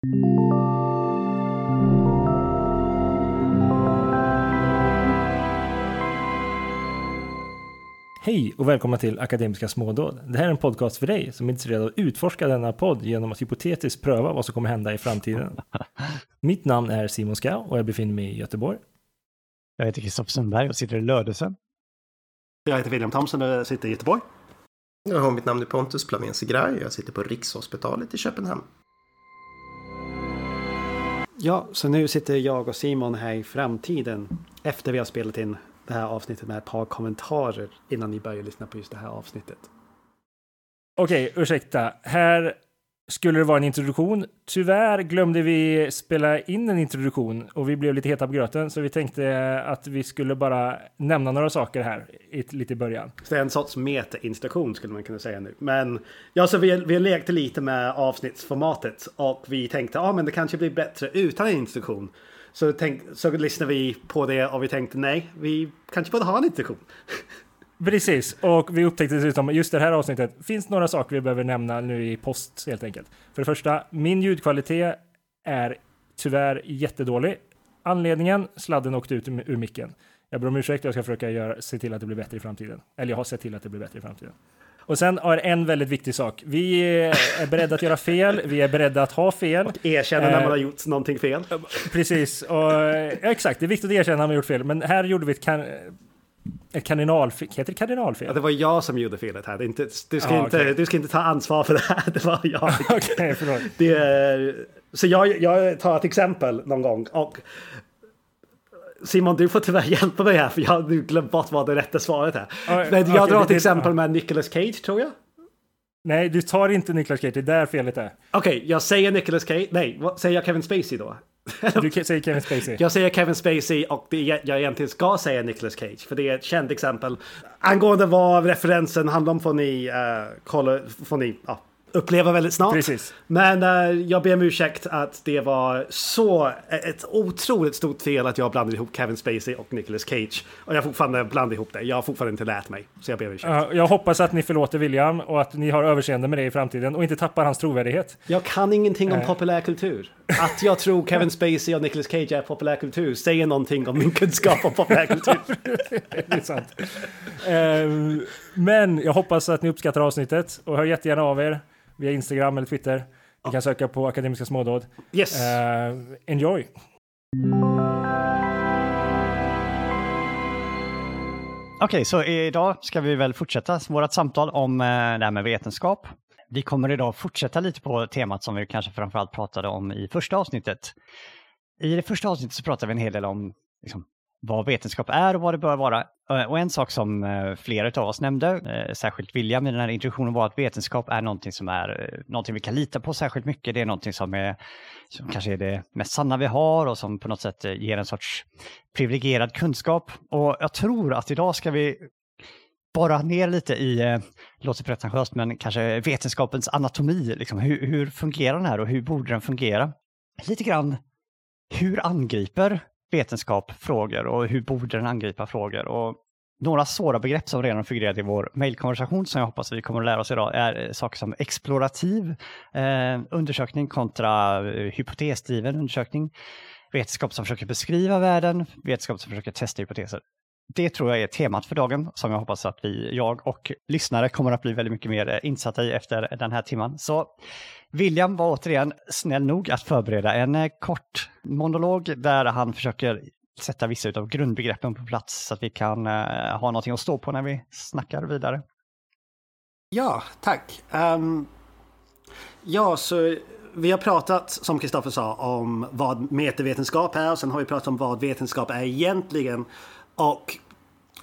Hej och välkomna till Akademiska smådåd. Det här är en podcast för dig som är intresserad av att utforska denna podd genom att hypotetiskt pröva vad som kommer hända i framtiden. Mitt namn är Simon Skau och jag befinner mig i Göteborg. Jag heter Kristoffer Sundberg och sitter i Lödöse. Jag heter William Thomson och sitter i Göteborg. Jag har mitt namn är Pontus Plamén Segraj jag sitter på Rikshospitalet i Köpenhamn. Ja, så nu sitter jag och Simon här i framtiden efter vi har spelat in det här avsnittet med ett par kommentarer innan ni börjar lyssna på just det här avsnittet. Okej, ursäkta. Här skulle det vara en introduktion. Tyvärr glömde vi spela in en introduktion och vi blev lite heta på gröten så vi tänkte att vi skulle bara nämna några saker här lite i början. Så det är en sorts meta-installation skulle man kunna säga nu. Men ja, så vi, vi lekte lite med avsnittsformatet och vi tänkte ja, men det kanske blir bättre utan en instruktion. Så, tänk, så lyssnade vi på det och vi tänkte nej, vi kanske borde ha en instruktion. Precis, och vi upptäckte dessutom just det här avsnittet finns några saker vi behöver nämna nu i post helt enkelt. För det första, min ljudkvalitet är tyvärr jättedålig. Anledningen, sladden åkte ut ur micken. Jag ber om ursäkt, jag ska försöka göra, se till att det blir bättre i framtiden. Eller jag har sett till att det blir bättre i framtiden. Och sen är en väldigt viktig sak. Vi är beredda att göra fel, vi är beredda att ha fel. Och erkänna när man har gjort någonting fel. Precis, och, ja, exakt. Det är viktigt att erkänna när man har gjort fel. Men här gjorde vi ett, ett kardinalfel. Heter det kardinalfel? Ja, det var jag som gjorde felet här. Inte, du, ska ah, inte, okay. du ska inte ta ansvar för det här. Det var jag. okay, förlåt. Det är, så jag, jag tar ett exempel någon gång. Och Simon, du får tyvärr hjälpa mig här för jag har glömt bort vad det rätta svaret är. Men jag okay, drar ett exempel med Nicolas Cage tror jag. Nej, du tar inte Nicolas Cage, det är där felet är. Okej, okay, jag säger Nicolas Cage. Nej, vad, säger jag Kevin Spacey då? Du säger Kevin Spacey. Jag säger Kevin Spacey och det jag egentligen ska säga Nicolas Cage. För det är ett känt exempel. Angående vad referensen handlar om får ni, uh, kolla, får ni uh, uppleva väldigt snart. Precis. Men uh, jag ber om ursäkt att det var så ett otroligt stort fel att jag blandade ihop Kevin Spacey och Nicolas Cage. Och jag fortfarande blandar ihop det. Jag har fortfarande inte lärt mig. Så jag ber om ursäkt. Uh, jag hoppas att ni förlåter William och att ni har överseende med det i framtiden och inte tappar hans trovärdighet. Jag kan ingenting om uh. populärkultur. Att jag tror Kevin Spacey och Nicolas Cage är populärkultur säger någonting om min kunskap om populärkultur. det är sant. Uh, men jag hoppas att ni uppskattar avsnittet och hör jättegärna av er via Instagram eller Twitter. Ni kan söka på Akademiska smådåd. Yes. Uh, enjoy! Okej, okay, så idag ska vi väl fortsätta vårt samtal om eh, det här med vetenskap. Vi kommer idag fortsätta lite på temat som vi kanske framförallt pratade om i första avsnittet. I det första avsnittet så pratade vi en hel del om liksom, vad vetenskap är och vad det bör vara. Eh, och en sak som eh, flera av oss nämnde, eh, särskilt William i den här introduktionen, var att vetenskap är någonting som är någonting vi kan lita på särskilt mycket. Det är någonting som, är, som kanske är det mest sanna vi har och som på något sätt ger en sorts privilegierad kunskap. Och jag tror att idag ska vi borra ner lite i, låter pretentiöst, men kanske vetenskapens anatomi. Liksom, hur, hur fungerar den här och hur borde den fungera? Lite grann, hur angriper vetenskap frågor och hur borde den angripa frågor? Och några svåra begrepp som redan figurerat i vår mejlkonversation som jag hoppas vi kommer att lära oss idag är eh, saker som explorativ eh, undersökning kontra eh, hypotesdriven undersökning, vetenskap som försöker beskriva världen, vetenskap som försöker testa hypoteser. Det tror jag är temat för dagen som jag hoppas att vi, jag och lyssnare kommer att bli väldigt mycket mer eh, insatta i efter den här timman. Så William var återigen snäll nog att förbereda en eh, kort monolog där han försöker sätta vissa av grundbegreppen på plats så att vi kan eh, ha någonting att stå på när vi snackar vidare. Ja, tack. Um, ja, så vi har pratat, som Kristoffer sa, om vad metavetenskap är och sen har vi pratat om vad vetenskap är egentligen. Och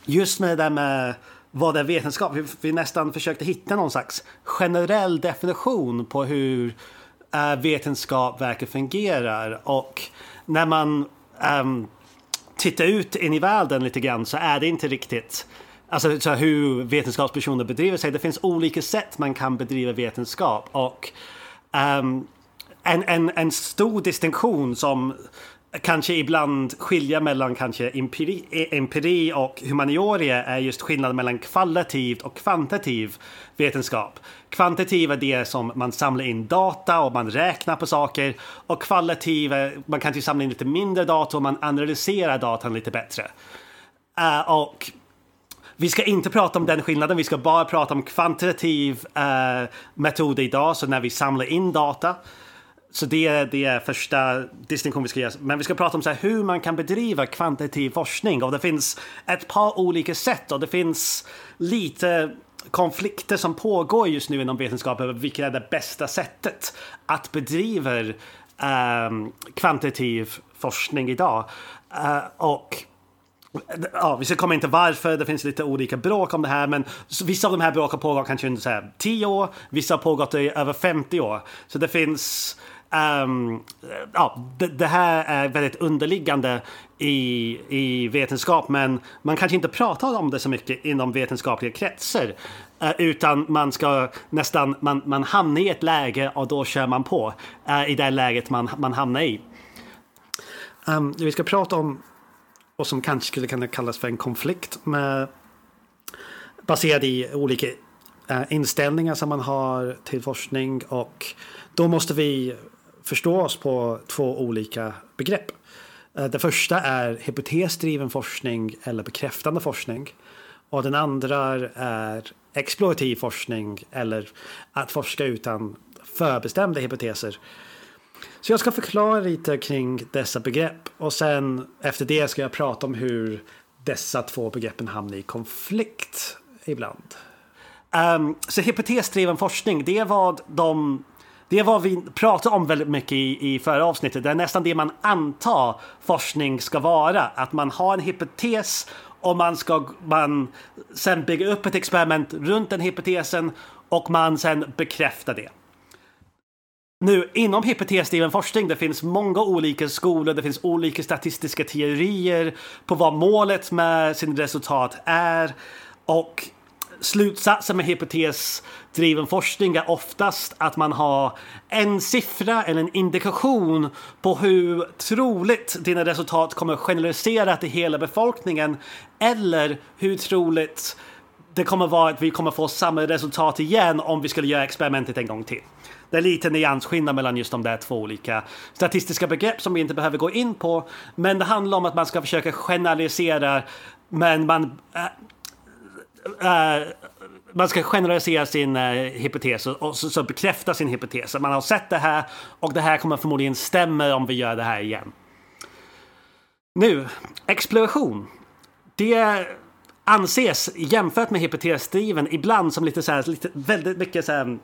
just med det där med vad är vetenskap? Vi, vi nästan försökte hitta någon slags generell definition på hur äh, vetenskap verkar fungera. Och när man ähm, tittar ut in i världen lite grann så är det inte riktigt Alltså så hur vetenskapspersoner bedriver sig. Det finns olika sätt man kan bedriva vetenskap. Och ähm, en, en, en stor distinktion som kanske ibland skilja mellan kanske empiri, empiri och humaniora är just skillnaden mellan kvalitativ och kvantitativ vetenskap. Kvantitativ är det som man samlar in data och man räknar på saker och kvalitativ är man kanske samlar in lite mindre data och man analyserar datan lite bättre. Uh, och vi ska inte prata om den skillnaden, vi ska bara prata om kvantitativ uh, metod idag, så när vi samlar in data. Så det är, det är första distinktion vi ska göra. Men vi ska prata om så här, hur man kan bedriva kvantitativ forskning. Och det finns ett par olika sätt och det finns lite konflikter som pågår just nu inom vetenskap över vilket är det bästa sättet att bedriva um, kvantitativ forskning idag. Uh, och Ja, vi ska komma in till varför, det finns lite olika bråk om det här, men vissa av de här bråken pågår kanske under 10 år, vissa har pågått i över 50 år. Så det finns Um, ja, det, det, här är väldigt underliggande i, i vetenskap men man kanske inte pratar om det så mycket inom vetenskapliga kretsar. Uh, utan man ska nästan, man, man hamnar i ett läge och då kör man på uh, i det läget man, man hamnar i. Um, vi ska prata om vad som kanske skulle kunna kallas för en konflikt med, baserad i olika eh, inställningar som man har till forskning och då måste vi förstå oss på två olika begrepp. Eh, det första är hypotesdriven forskning eller bekräftande forskning. Och den andra är explorativ forskning eller att forska utan förbestämda hypoteser. Så jag ska förklara lite kring dessa begrepp och sen efter det ska jag prata om hur dessa två begreppen hamnar i konflikt ibland. Um, så hypotesdriven forskning, det är vad de det var vad vi pratade om väldigt mycket i, i förra avsnittet. Det är nästan det man antar forskning ska vara. Att man har en hypotes och man ska man sen bygga upp ett experiment runt den hypotesen och man sen bekräftar det. Nu, inom hypotesdriven forskning, det finns många olika skolor, det finns olika statistiska teorier på vad målet med sin resultat är. Och slutsatsen med hypotesdriven forskning är oftast att man har en siffra eller en indikation på hur troligt dina resultat kommer generalisera till hela befolkningen eller hur troligt det kommer vara att vi kommer få samma resultat igen om vi skulle göra experimentet en gång till. Det är lite nyansskillnad mellan just de där två olika statistiska begrepp som vi inte behöver gå in på. Men det handlar om att man ska försöka generalisera men man äh, Uh, man ska generalisera sin uh, hypotes och så, så bekräfta sin hypotes. Man har sett det här och det här kommer förmodligen stämma om vi gör det här igen. Nu, exploration. Det anses jämfört med hypotesdriven ibland som lite så här, lite, väldigt mycket så här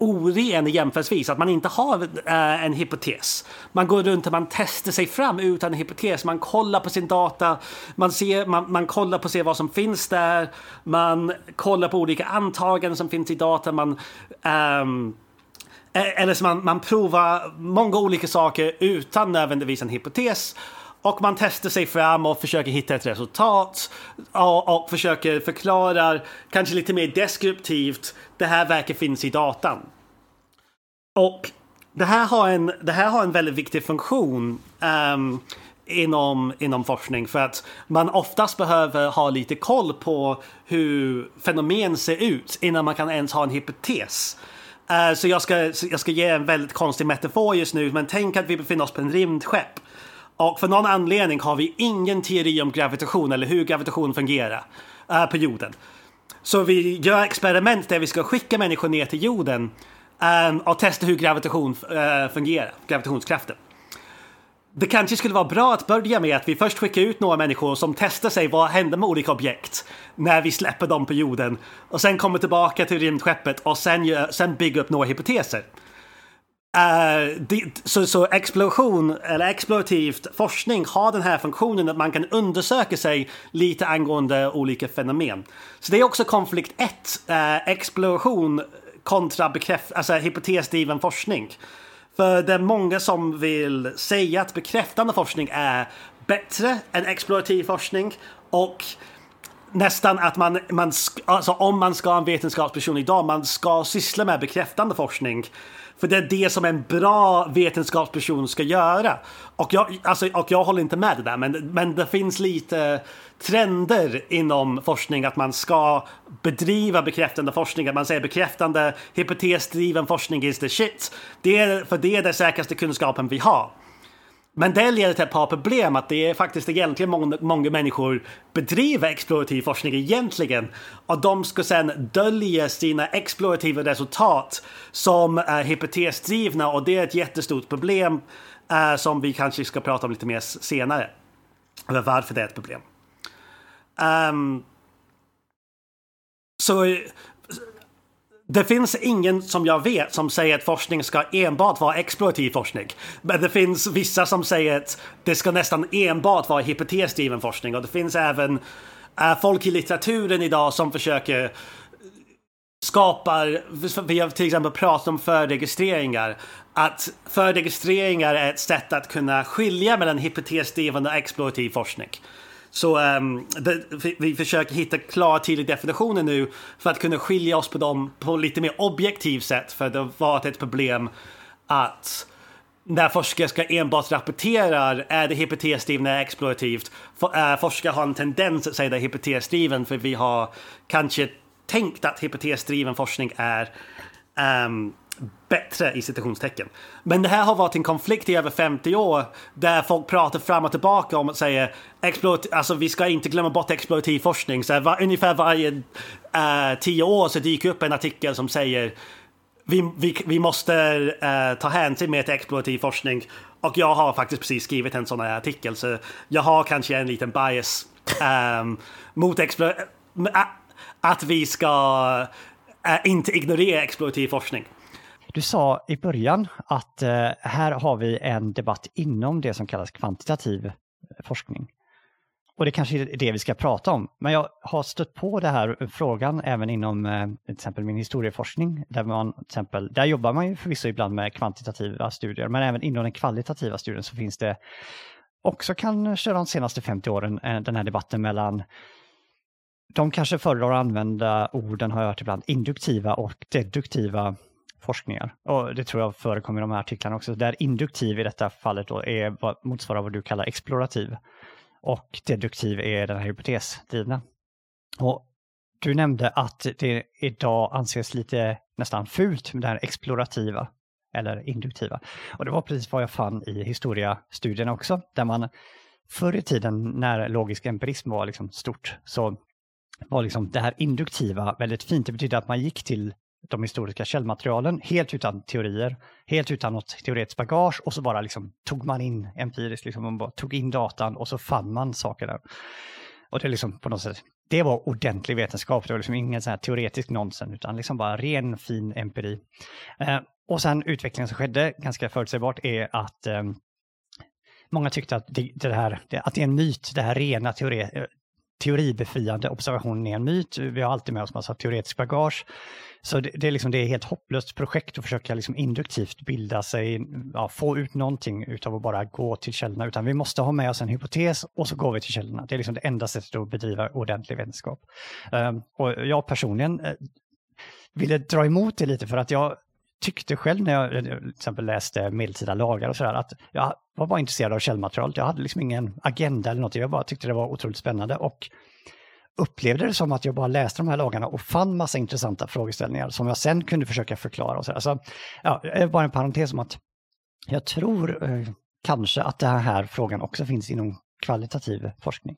oren jämförelsevis, att man inte har äh, en hypotes. Man går runt och man testar sig fram utan en hypotes. Man kollar på sin data, man, ser, man, man kollar på se vad som finns där, man kollar på olika antaganden som finns i data, man ähm, eller så man, man provar många olika saker utan nödvändigtvis en hypotes. Och man testar sig fram och försöker hitta ett resultat och, och försöker förklara, kanske lite mer deskriptivt, det här verket finns i datan. Och det här har en, det här har en väldigt viktig funktion um, inom, inom forskning för att man oftast behöver ha lite koll på hur fenomen ser ut innan man kan ens ha en hypotes. Uh, så, jag ska, jag ska ge en väldigt konstig metafor just nu, men tänk att vi befinner oss på en rymdskepp. Och för någon anledning har vi ingen teori om gravitation eller hur gravitation fungerar uh, på jorden. Så vi gör experiment där vi ska skicka människor ner till jorden um, och testa hur gravitation eh, fungerar, gravitationskraften. Det kanske skulle vara bra att börja med att vi först skickar ut några människor som testar sig vad händer med olika objekt när vi släpper dem på jorden och sen kommer tillbaka till rymdskeppet och sen, gör, sen bygger upp några hypoteser. Uh, det, så, så explosion eller explorativt forskning har den här funktionen att man kan undersöka sig lite angående olika fenomen. Så det är också konflikt 1, uh, eh, exploration kontra bekräft, alltså hypotesdriven forskning. För det är många som vill säga att bekräftande forskning är bättre än explorativ forskning och nästan att man, man alltså om man ska ha en vetenskapsperson idag, man ska syssla med bekräftande forskning. För det är det som en bra vetenskapsperson ska göra. Och jag, alltså, och jag håller inte med det där, men, men det finns lite trender inom forskning att man ska bedriva bekräftande forskning. Att man säger bekräftande, hypotesdriven forskning is the shit. Det är, för det är den säkraste kunskapen vi har. Men det leder till ett par problem att det är faktiskt egentligen många, många människor bedriver explorativ forskning egentligen och de ska sedan dölja sina explorativa resultat som är hypotesdrivna och det är ett jättestort problem eh, som vi kanske ska prata om lite mer senare. Eller varför det är ett problem. Um, så det finns ingen som jag vet som säger att forskning ska enbart vara explorativ forskning. Men det finns vissa som säger att det ska nästan enbart vara hypotesdriven forskning. Och det finns även folk i litteraturen idag som försöker skapar, vi har till exempel pratat om förregistreringar, att förregistreringar är ett sätt att kunna skilja mellan hypotesdrivande och explorativ forskning. Så um, det, vi försöker hitta klara tydliga definitioner nu för att kunna skilja oss på dem på lite mer objektivt sätt. För det har varit ett problem att när forskare ska enbart rapportera är det hypotesdrivet eller explorativt. For, äh, eh, forskare har en tendens att säga det är hypotesdriven för vi har kanske tänkt att hypotesdriven forskning är um, bättre i citationstecken. Men det här har varit en konflikt i över 50 år där folk pratar fram och tillbaka om att säga alltså vi ska inte glömma bort explorativ forskning. Så var, ungefär varje uh, tio år så dyker upp en artikel som säger vi, vi, vi måste uh, ta hänsyn mer till explorativ forskning. Och jag har faktiskt precis skrivit en sån här artikel så jag har kanske en liten bias um, mot explorativ att vi ska uh, inte ignorera explorativ forskning. Du sa i början att eh, här har vi en debatt inom det som kallas kvantitativ eh, forskning. Och det kanske är det vi ska prata om. Men jag har stött på den här eh, frågan även inom till exempel min historieforskning. Där, man, till exempel, där jobbar man ju förvisso ibland med kvantitativa studier, men även inom den kvalitativa studien så finns det också kanske de senaste 50 åren den här debatten mellan de kanske föredrar att använda orden, har jag hört ibland, induktiva och deduktiva forskningar. Och det tror jag förekommer i de här artiklarna också. Där induktiv i detta fallet då är vad motsvarar vad du kallar explorativ. Och deduktiv är den här hypotesdrivna. Och du nämnde att det idag anses lite nästan fult med det här explorativa eller induktiva. Och det var precis vad jag fann i historiastudierna också, där man förr i tiden när logisk empirism var liksom stort så var liksom det här induktiva väldigt fint. Det betyder att man gick till de historiska källmaterialen helt utan teorier, helt utan något teoretiskt bagage och så bara liksom tog man in empiriskt, liksom man bara tog in datan och så fann man saker där. Och det liksom på något sätt, det var ordentlig vetenskap, det var liksom ingen sån här teoretisk nonsens utan liksom bara ren fin empiri. Eh, och sen utvecklingen som skedde, ganska förutsägbart, är att eh, många tyckte att det, det här, att det är en myt, det här rena teori, teoribefriande observationen är en myt. Vi har alltid med oss massa teoretisk bagage. Så det, det, är, liksom, det är ett helt hopplöst projekt att försöka liksom induktivt bilda sig, ja, få ut någonting utav att bara gå till källorna, utan vi måste ha med oss en hypotes och så går vi till källorna. Det är liksom det enda sättet att bedriva ordentlig vetenskap. Um, och jag personligen uh, ville dra emot det lite för att jag tyckte själv när jag eh, till exempel läste medeltida lagar och sådär att jag var bara intresserad av källmaterialet. Jag hade liksom ingen agenda eller något, jag bara tyckte det var otroligt spännande och upplevde det som att jag bara läste de här lagarna och fann massa intressanta frågeställningar som jag sen kunde försöka förklara. Och så alltså, ja, eh, bara en parentes om att jag tror eh, kanske att den här frågan också finns inom kvalitativ forskning.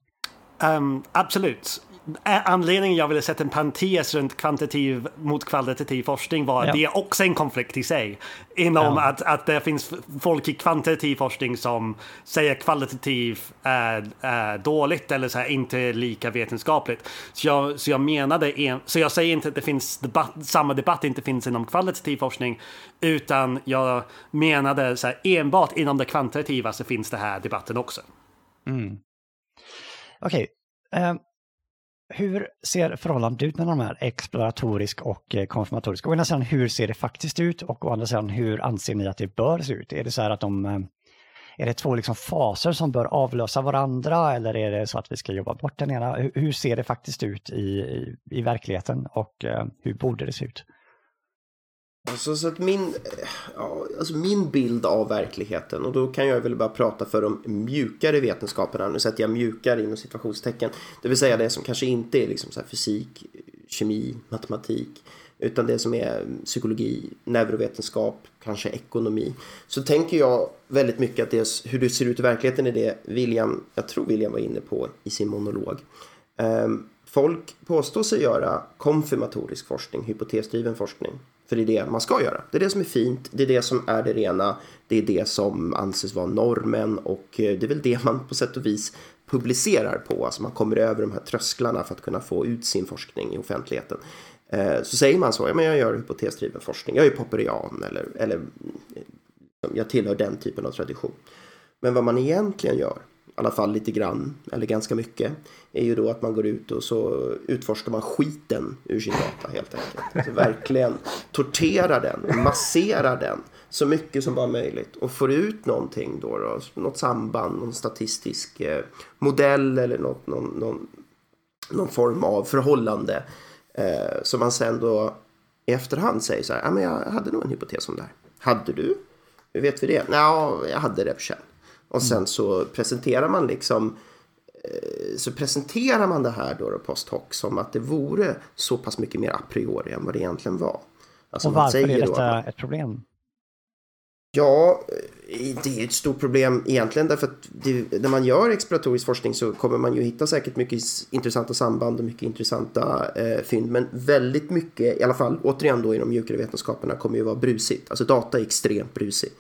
Um, absolut. Anledningen jag ville sätta en parentes runt kvantitativ mot kvalitativ forskning var att ja. det är också en konflikt i sig. Inom ja. att, att det finns folk i kvantitativ forskning som säger kvalitativ är, är dåligt eller så här, inte lika vetenskapligt. Så jag, så jag menade, en, så jag säger inte att det finns debatt, samma debatt inte finns inom kvalitativ forskning, utan jag menade så här, enbart inom det kvantitativa så finns det här debatten också. Mm. Okej. Okay. Uh, hur ser förhållandet ut mellan de här exploratorisk och eh, konfirmatorisk? Å ena sidan, hur ser det faktiskt ut och å andra sidan, hur anser ni att det bör se ut? Är det så här att de eh, är det två liksom faser som bör avlösa varandra eller är det så att vi ska jobba bort den ena? Hur, ser det faktiskt ut i, i, i verkligheten och eh, hur borde det se ut? Alltså, så att min, ja, alltså min bild av verkligheten, och då kan jag väl bara prata för de mjukare vetenskaperna, nu sätter jag mjukare inom situationstecken, det vill säga det som kanske inte är liksom så fysik, kemi, matematik, utan det som är psykologi, neurovetenskap, kanske ekonomi. Så tänker jag väldigt mycket att det, hur det ser ut i verkligheten är det William, jag tror William var inne på i sin monolog. Um, folk påstår sig göra konfirmatorisk forskning, hypotesdriven forskning. För det är det man ska göra. Det är det som är fint, det är det som är det rena, det är det som anses vara normen och eh, det är väl det man på sätt och vis publicerar på. Alltså man kommer över de här trösklarna för att kunna få ut sin forskning i offentligheten. Eh, så säger man så, ja men jag gör hypotesdriven forskning, jag är popperian eller, eller eh, jag tillhör den typen av tradition. Men vad man egentligen gör, i alla fall lite grann, eller ganska mycket, är ju då att man går ut och så utforskar man skiten ur sin data helt enkelt. Alltså verkligen torterar den, masserar den så mycket som bara möjligt och får ut någonting då, då något samband, någon statistisk eh, modell eller något, någon, någon, någon form av förhållande eh, som man sen då i efterhand säger så här, ja men jag hade nog en hypotes om det här. Hade du? Hur vet vi det? Ja, jag hade det på känn. Och sen så presenterar man liksom eh, så presenterar man det här då, då post hoc som att det vore så pass mycket mer a priori än vad det egentligen var. Alltså och varför är detta man, ett problem? Ja, eh, det är ett stort problem egentligen därför att det, när man gör exploratorisk forskning så kommer man ju hitta säkert mycket intressanta samband och mycket intressanta eh, fynd. Men väldigt mycket, i alla fall återigen då i de mjukare vetenskaperna, kommer ju vara brusigt. Alltså data är extremt brusig.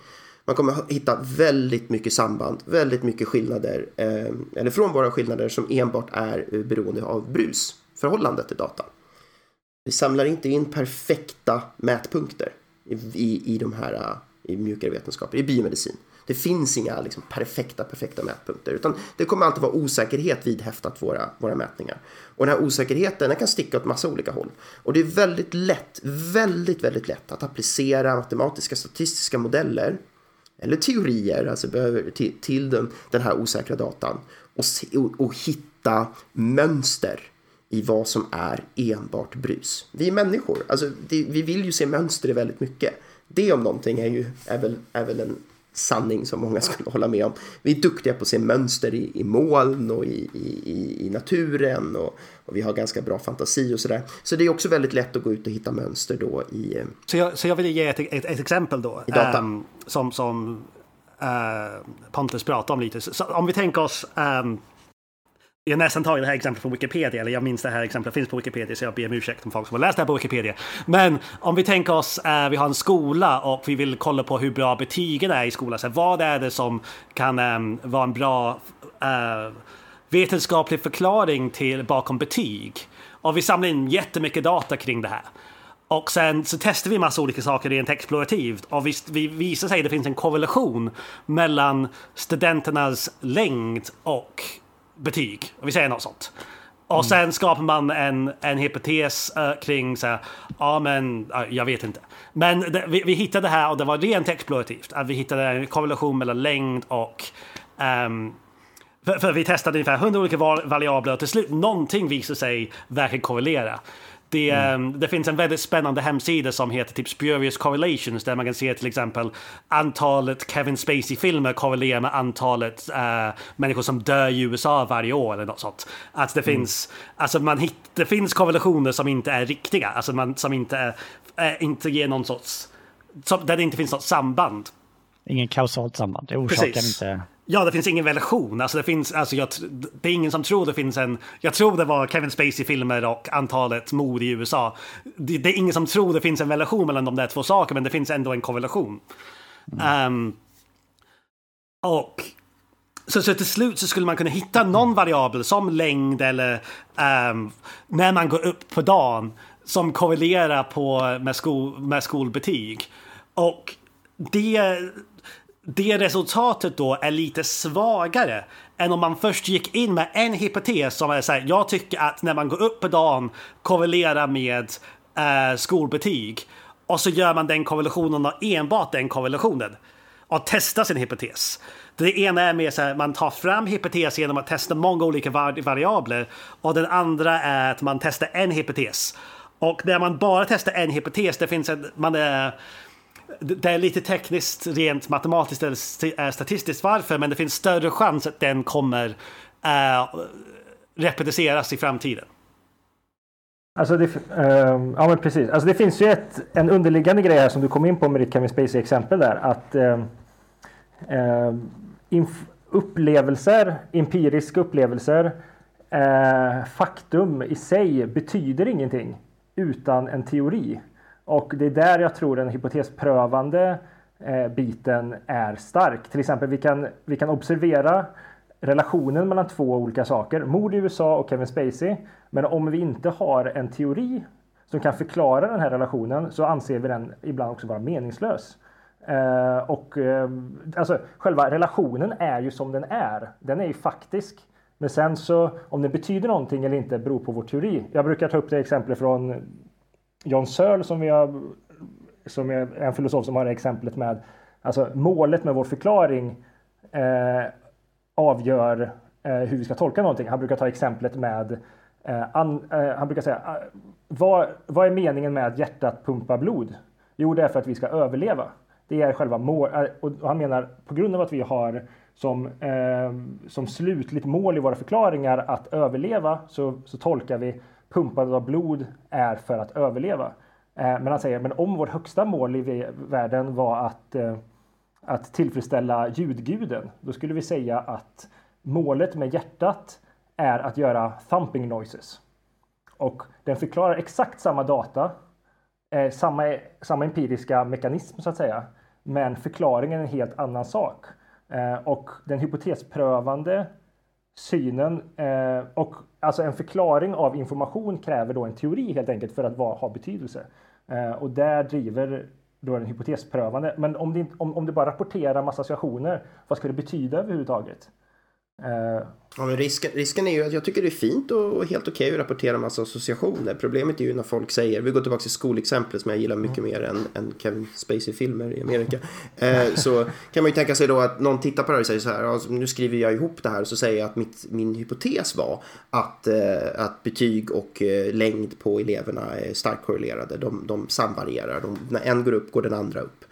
Man kommer hitta väldigt mycket samband, väldigt mycket skillnader, eh, eller frånvaro skillnader som enbart är eh, beroende av brusförhållandet till data. Vi samlar inte in perfekta mätpunkter i, i, i de här eh, i mjukare vetenskaper, i biomedicin. Det finns inga liksom, perfekta, perfekta mätpunkter, utan det kommer alltid vara osäkerhet vidhäftat våra, våra mätningar. Och den här osäkerheten den kan sticka åt massa olika håll. Och det är väldigt lätt, väldigt, väldigt lätt att applicera matematiska statistiska modeller eller teorier alltså behöver, till, till den, den här osäkra datan och, se, och, och hitta mönster i vad som är enbart brus. Vi är människor, alltså det, vi vill ju se mönster i väldigt mycket. Det om någonting är ju är väl, är väl en sanning som många skulle hålla med om. Vi är duktiga på att se mönster i, i moln och i, i, i naturen och, och, vi har ganska bra fantasi och sådär. Så det är också väldigt lätt att gå ut och hitta mönster då i... Eh, så jag, så jag vill ge ett, ett, ett exempel då. I data. Um, som som uh, Pontus pratade om lite. Så, om vi tänker oss um, jag har nästan tagit det här exemplet från Wikipedia, eller jag minns det här exemplet finns på Wikipedia, så jag ber om ursäkt om folk som har läst det här på Wikipedia. Men om vi tänker oss, eh, vi har en skola och vi vill kolla på hur bra betygen är i skolan. Så vad är det som kan eh, vara en bra eh, vetenskaplig förklaring till bakom betyg? Och vi samlar in jättemycket data kring det här. Och sen så testar vi massa olika saker rent explorativt och vi, vi visar sig att det finns en korrelation mellan studenternas längd och betyg. Vi säger något sånt. Och mm. sen skapar man en, en hypotes uh, kring så här, ja men, uh, jag vet inte. Men det, vi, vi, hittade det här och det var rent explorativt. Att vi hittade en korrelation mellan längd och um, för, för, vi testade ungefär 100 olika variabler och till slut någonting visade sig verkligen korrelera. Det, mm. Ehm, det, finns en väldigt spännande hemsida som heter typ Spurious Correlations där man kan se till exempel antalet Kevin Spacey-filmer korrelerar med antalet uh, människor som dör i USA varje år eller något sånt. Att det mm. finns, alltså man hit, det finns korrelationer som inte är riktiga, alltså man, som inte, är, äh, inte ger någon sorts, som, där det inte finns något samband. Ingen kausalt samband, det orsakar Precis. inte Ja, det finns ingen relation. Alltså det, finns, alltså jag, det är ingen som tror det finns en... Jag tror det var Kevin Spacey-filmer och antalet mord i USA. Det, det, är ingen som tror det finns en relation mellan de där två sakerna, men det finns ändå en korrelation. Mm. Um, och så, så till slut så skulle man kunna hitta någon variabel som längd eller um, när man går upp på dagen som korrelerar på, med, skol, med skolbetyg. Och det det resultatet då är lite svagare än om man först gick in med en hypotes som är så här, jag tycker att när man går upp på dagen korrelerar med eh, skolbetyg och så gör man den korrelationen och enbart den korrelationen. Och testar sin hypotes. Det ena är mer så här, man tar fram hypotes genom att testa många olika variabler och den andra är att man testar en hypotes. Och när man bara testar en hypotes, det finns en, man är, det är lite tekniskt, rent matematiskt eller eh, statistiskt varför, men det finns större chans att den kommer eh, äh, repeteras i framtiden. Alltså det, uh, ja men precis. Alltså det finns ju ett, en underliggande grej här som du kom in på med ditt Kevin Spacey-exempel där. Att uh, uh, upplevelser, empiriska upplevelser, äh, faktum i sig betyder ingenting utan en teori. Och det är där jag tror den hypotesprövande eh, biten är stark. Till exempel vi kan, vi kan observera relationen mellan två olika saker, mord i USA och Kevin Spacey. Men om vi inte har en teori som kan förklara den här relationen så anser vi den ibland också vara meningslös. Eh, och eh, alltså själva relationen är ju som den är. Den är ju faktisk. Men sen så om det betyder någonting eller inte beror på vår teori. Jag brukar ta upp det exemplet från John Searle som, vi har, som är en filosof som har det exemplet med alltså målet med vår förklaring eh, avgör eh, hur vi ska tolka någonting. Han brukar ta exemplet med eh, an, eh, han brukar säga eh, vad, vad är meningen med att hjärtat pumpar blod? Jo, det är för att vi ska överleva. Det är själva målet. Eh, och han menar på grund av att vi har som, eh, som slutligt mål i våra förklaringar att överleva så, så tolkar vi pumpandet av blod är för att överleva. Eh, men han säger, men om vårt högsta mål i världen var att, eh, att tillfredsställa ljudguden, då skulle vi säga att målet med hjärtat är att göra thumping noises. Och den förklarar exakt samma data, eh, samma, samma empiriska mekanism så att säga, men förklaringen är en helt annan sak. Eh, och den hypotesprövande synen eh, och alltså en förklaring av information kräver då en teori helt enkelt för att va, ha betydelse. Eh, och där driver då den hypotesprövande. Men om det, om, om det bara rapporterar massa associationer, vad ska det betyda överhuvudtaget? Uh, ja, men risken, risken är ju att jag tycker det är fint och helt okej okay att rapportera massa associationer. Problemet är ju när folk säger, vi går tillbaka till skolexemplet som jag gillar mycket mm. mer än, än Kevin Spacey-filmer i Amerika. Uh, så kan man ju tänka sig då att någon tittar på det och säger så här, alltså, nu skriver jag ihop det här och så säger jag att mitt, min hypotes var att, uh, att betyg och längd på eleverna är starkt korrelerade. De, de samvarierar, de, när en går upp går den andra upp.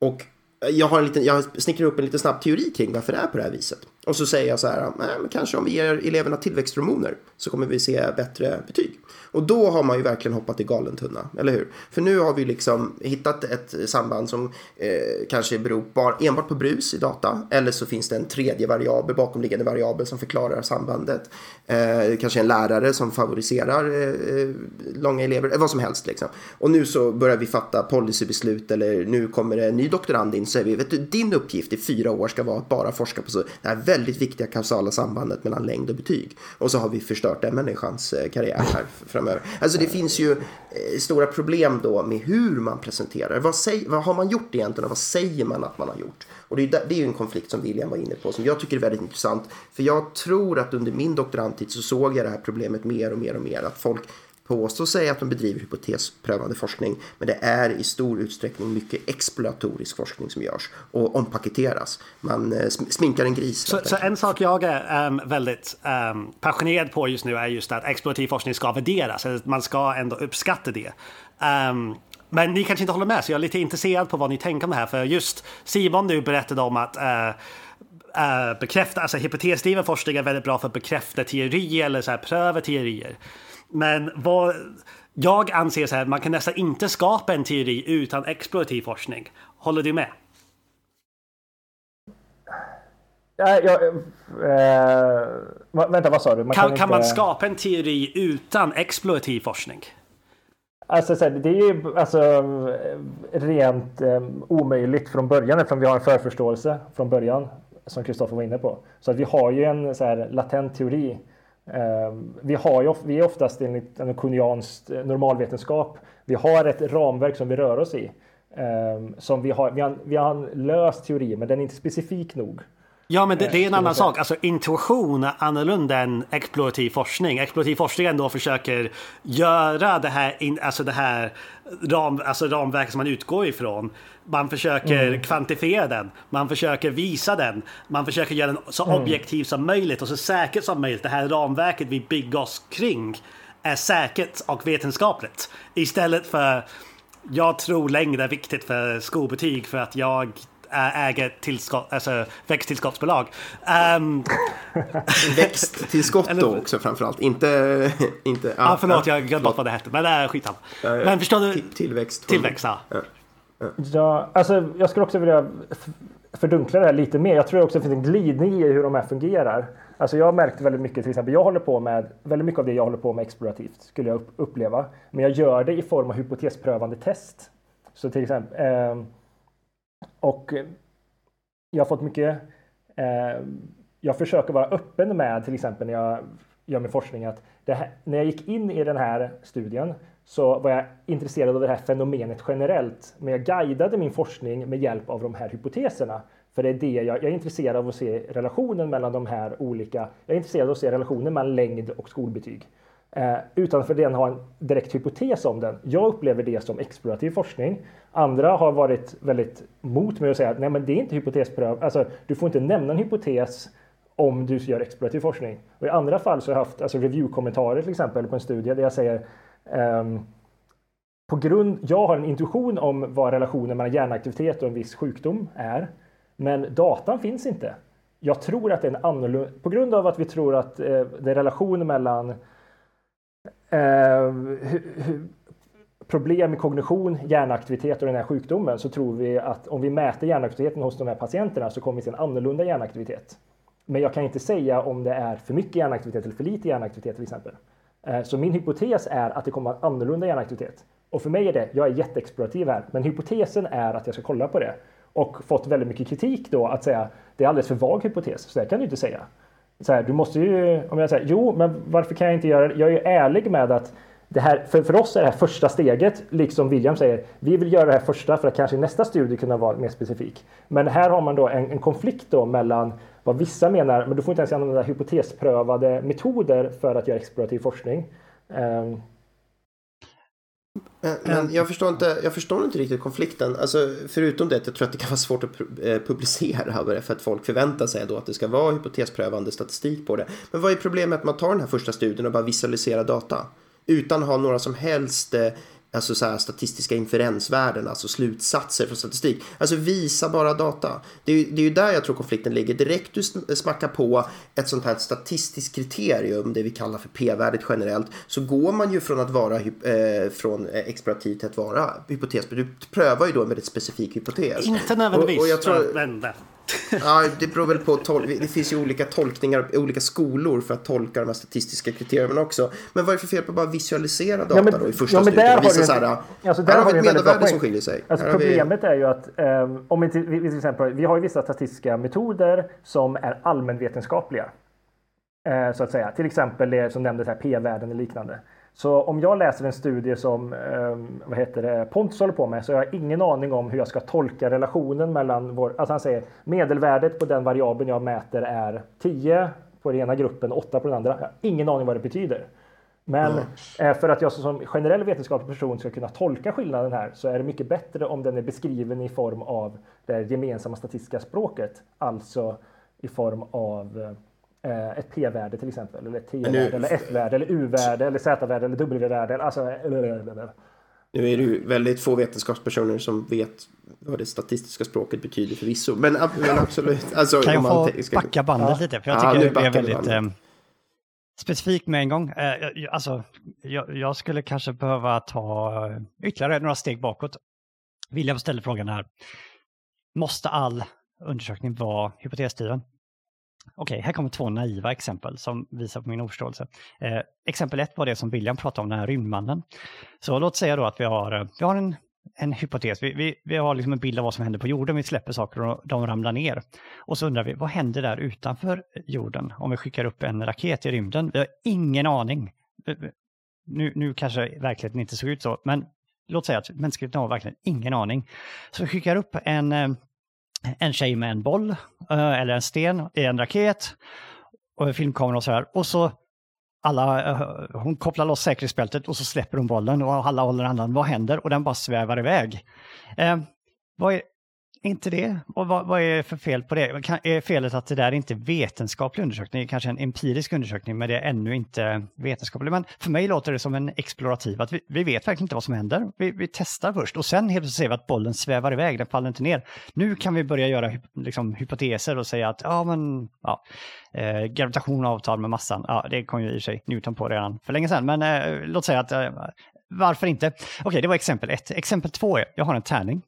Och jag, har en liten, jag snickrar upp en liten snabb teori kring varför det är på det här viset. Och så säger jag så här, men kanske om vi ger eleverna tillväxthormoner så kommer vi se bättre betyg. Och då har man ju verkligen hoppat i galen tunna, eller hur? För nu har vi liksom hittat ett samband som eh, kanske beror bara, enbart på brus i data. Eller så finns det en tredje variabel, bakomliggande variabel som förklarar sambandet. Eh, kanske en lärare som favoriserar eh, eh långa elever, eh, vad som helst liksom. Och nu så börjar vi fatta policybeslut eller nu kommer det en ny doktorand in så säger vi, vet du, din uppgift i fyra år ska vara att bara forska på så, det här väldigt viktiga kausala sambandet mellan längd och betyg. Och så har vi förstört den människans eh, karriär här framöver. Alltså det finns ju eh, stora problem då med hur man presenterar. Vad, säger, vad har man gjort egentligen och vad säger man att man har gjort? Och det är, det är ju en konflikt som William var inne på som jag tycker är väldigt intressant. För jag tror att under min doktorandtid så såg jag det här problemet mer och mer och mer. Att folk påstå sig att de bedriver hypotesprövande forskning men det är i stor utsträckning mycket exploatorisk forskning som görs och ompaketeras. Man eh, sminkar en gris. Så, så, en sak jag är um, väldigt um, passionerad på just nu är just att exploativ forskning ska värderas. Man ska ändå uppskatta det. Um, men ni kanske inte håller med så jag är lite intresserad på vad ni tänker om det här för just Simon nu berättade om att uh, Uh, bekräfta, alltså hypotesdriven forskning är väldigt bra för att bekräfta teorier eller så här, pröva teorier. Men vad, jag anser så här, man kan nästan inte skapa en teori utan explorativ forskning. Håller du med? Ja, ja, äh, vänta, vad sa du? Man kan, kan, inte... kan, man skapa en teori utan explorativ forskning? Alltså, det är ju alltså, rent um, omöjligt från början eftersom vi har en förförståelse från början som Kristoffer var inne på. Så att vi har ju en så här, latent teori Ehm, vi, har ju, vi är oftast enligt en eh, normalvetenskap. Vi har ett ramverk som vi rör oss i. Ehm, som vi, har, vi, har, vi har en lös teori, men den är inte specifik nog. Ja, men det, det är en annan sak. Alltså intuition är annorlunda än explorativ forskning. Explorativ forskning ändå försöker göra det här, in, alltså det här ram, alltså ramverket som man utgår ifrån. Man försöker mm. kvantifiera den. Man försöker visa den. Man försöker göra den så mm. objektiv som möjligt och så säkert som möjligt. Det här ramverket vi bygger oss kring är säkert och vetenskapligt. Istället för jag tror längre är viktigt för skolbetyg för att jag äger tillskott, alltså växttillskottsbolag. Um, Växttillskott då också framförallt, inte... inte ja, ah, förlåt, jag glömde bort vad det hette, men det är ja. Men förstår du? Tillväxt. Tillväxt, ja. ja. Ja, alltså jag skulle också vilja fördunkla det här lite mer. Jag tror också att det finns en glidning i hur de här fungerar. Alltså jag har märkt väldigt mycket, till exempel, jag håller på med, väldigt mycket av det jag håller på med explorativt, skulle jag uppleva. Men jag gör det i form av hypotesprövande test. Så till exempel, eh, och eh, jag har fått mycket, eh, jag försöker vara öppen med, till exempel när jag gör min forskning, att här, när jag gick in i den här studien så var jag intresserad av det här fenomenet generellt, men jag guidade min forskning med hjälp av de här hypoteserna. För det är det jag, jag är intresserad av att se relationen mellan de här olika, jag är intresserad av att se relationen mellan längd och skolbetyg. Eh, utan för den ha en direkt hypotes om den. Jag upplever det som explorativ forskning. Andra har varit väldigt mot mig och säga att nej men det är inte hypotespröv, alltså du får inte nämna en hypotes om du gör explorativ forskning. Och I andra fall så har jag haft alltså, review-kommentarer till exempel på en studie där jag säger um, på grund, jag har en intuition om vad relationen mellan hjärnaktivitet och en viss sjukdom är. Men datan finns inte. Jag tror att det är en annorlunda, på grund av att vi tror att eh, det är relationen mellan Eh, problem med kognition, hjärnaktivitet och den här sjukdomen så tror vi att om vi mäter hjärnaktiviteten hos de här patienterna så kommer vi se en annorlunda hjärnaktivitet. Men jag kan inte säga om det är för mycket hjärnaktivitet eller för lite hjärnaktivitet till exempel. Eh, så min hypotes är att det kommer att vara annorlunda hjärnaktivitet. Och för mig är det, jag är jätteexplorativ här, men hypotesen är att jag ska kolla på det. Och fått väldigt mycket kritik då att säga det är alldeles för vag hypotes, så det kan du inte säga. Så här, du måste ju, om jag säger jo, men varför kan jag inte göra det? Jag är ju ärlig med att det här, för, för oss är det här första steget, liksom William säger, vi vill göra det här första för att kanske i nästa studie kunna vara mer specifik. Men här har man då en, en konflikt då mellan vad vissa menar, men du får inte ens använda hypotesprövade metoder för att göra explorativ forskning. Um, men jag förstår, inte, jag förstår inte riktigt konflikten. Alltså, förutom det att jag tror att det kan vara svårt att eh, publicera för att folk förväntar sig då att det ska vara hypotesprövande statistik på det. Men vad är problemet med att ta den här första studien och bara visualisera data? Utan att ha några som helst eh, alltså så här, statistiska inferensvärden, alltså slutsatser från statistik. Alltså visa bara data. Det är, det är ju där jag tror konflikten ligger. Direkt du smackar på ett sånt här statistiskt kriterium, det vi kallar för p-värdet generellt, så går man ju från att vara eh, från explorativ till att vara hypotes. Du prövar ju då en väldigt specifik hypotes. Inte nödvändigtvis. Och, och jag tror, ja, det beror väl på. Det finns ju olika tolkningar, olika skolor för att tolka de här statistiska kriterierna också. Men vad är det för fel på att bara visualisera data ja, men, då i första ja, men studien? Visa så här, alltså, där här har vi ett medelvärde som skiljer sig. Alltså, problemet vi... är ju att um, om vi till, till exempel, vi har ju vissa statistiska metoder som är allmänvetenskapliga. Uh, så att säga. Till exempel det som nämndes här, p-värden och liknande. Så om jag läser en studie som eh, vad heter det, Pontus håller på med så har jag ingen aning om hur jag ska tolka relationen mellan vår... Alltså han säger medelvärdet på den variabeln jag mäter är 10 på den ena gruppen och 8 på den andra. Jag har ingen aning vad det betyder. Men mm. för att jag som generell vetenskaplig person ska kunna tolka skillnaden här så är det mycket bättre om den är beskriven i form av det gemensamma statistiska språket. Alltså i form av Eh, ett p-värde till exempel, eller ett t-värde, eller f-värde, eller u-värde, eller z-värde, eller w-värde. Alltså, nu är det ju väldigt få vetenskapspersoner som vet vad det statistiska språket betyder förvisso. Men, men absolut. Alltså, kan jag få ska... backa bandet ja. lite? För jag tycker ja, det är väldigt eh, specifikt med en gång. Eh, alltså, jag, jag, skulle kanske behöva ta ytterligare några steg bakåt. William ställde frågan här. Måste all undersökning vara hypotesdriven? Okej, okay, här kommer två naiva exempel som visar på min oförståelse. Eh, exempel ett var det som William pratade om, den här rymdmannen. Så låt säga då att vi har, eh, vi har en, en hypotes, vi, vi, vi har liksom en bild av vad som händer på jorden, vi släpper saker och de ramlar ner. Och så undrar vi, vad händer där utanför jorden om vi skickar upp en raket i rymden? Vi har ingen aning. Eh, eh, nu, nu kanske verkligheten inte såg ut så, men låt säga att mänskligheten har verkligen ingen aning. Så vi skickar upp en, eh, en tjej med en boll eh, eller en sten i en raket och filmkamera och så här. Och så alla, eh, hon kopplar loss säkerhetsbältet och så släpper hon bollen och alla håller andan. Vad händer? Och den bara svävar iväg. Eh, vad är, inte det? Och vad, vad är för fel på det? Kan, är felet att det där är inte vetenskaplig undersökning, det är kanske en empirisk undersökning, men det är ännu inte vetenskaplig. Men för mig låter det som en explorativ, att vi, vi vet verkligen inte vad som händer. Vi, vi, testar först och sen helt plötsligt ser vi att bollen svävar iväg, den faller inte ner. Nu kan vi börja göra liksom, hypoteser och säga att ja, men ja, eh, gravitation avtar med massan, ja, det kom ju i och för sig Newton på redan för länge sedan, men eh, låt säga att eh, varför inte? Okej, det var exempel ett. Exempel två är, jag har en tärning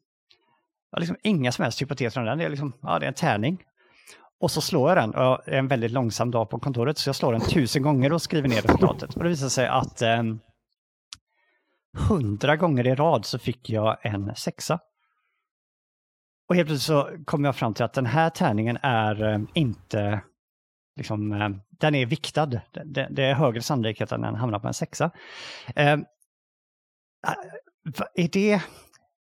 jag har liksom inga som helst hypoteser om den. Det är, liksom, ja, det är en tärning. Och så slår jag den. Och det är en väldigt långsam dag på kontoret, så jag slår den tusen gånger och skriver ner resultatet. Och det visar sig att eh, hundra gånger i rad så fick jag en sexa. Och helt plötsligt så kom jag fram till att den här tärningen är eh, inte, liksom, eh, den är viktad. Det, det, är högre sannolikhet att den hamnar på en sexa. Eh, eh är det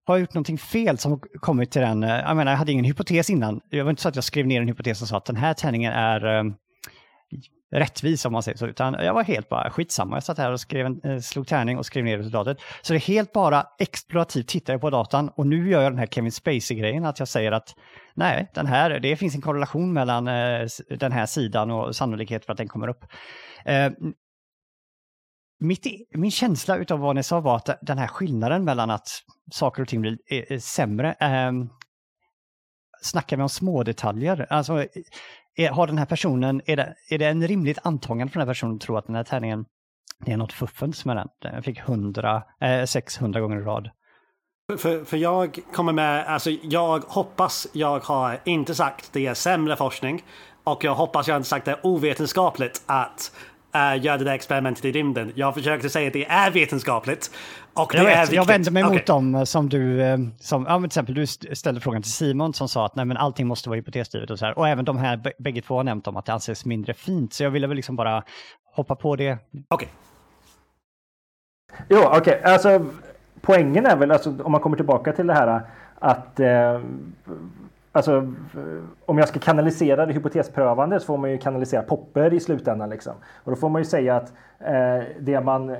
har jag gjort någonting fel som kommit till den? Eh, jag menar, jag hade ingen hypotes innan. Det var inte så att jag skrev ner en hypotes och sa att den här tärningen är um, rättvis om man säger så, utan jag var helt bara skitsamma. Jag satt här och skrev en, eh, slog tärning och skrev ner resultatet. Så det är helt bara explorativt tittar jag på datan och nu gör jag den här Kevin Spacey-grejen att jag säger att nej, den här, det finns en korrelation mellan eh, den här sidan och sannolikhet för att den kommer upp. Eh, mitt, min känsla utav vad ni sa var att den här skillnaden mellan att saker och ting blir är, är sämre. Eh, snackar vi om små detaljer? Alltså, är, har den här personen, är det, är det en rimligt antagande från den här personen att tro att den här tärningen, det är något fuffens med den? Den fick 100, eh, 600 gånger i rad. För, för jag kommer med, alltså jag hoppas jag har inte sagt det är sämre forskning och jag hoppas jag inte sagt det är ovetenskapligt att uh, gör det där experimentet i rymden. Jag försökte säga att det är vetenskapligt. Och det jag, vet, är viktigt. jag vänder mig okay. mot dem som du, eh, som, ja, till exempel du ställde frågan till Simon som sa att nej, men allting måste vara hypotesdrivet och så här. Och även de här bägge två har nämnt om att det anses mindre fint. Så jag ville väl liksom bara hoppa på det. Okej. Okay. Jo, okej. Okay. Alltså, poängen är väl, alltså, om man kommer tillbaka till det här att eh, Alltså, om jag ska kanalisera det hypotesprövande så får man ju kanalisera Popper i slutändan. Liksom. Och då får man ju säga att eh, det man,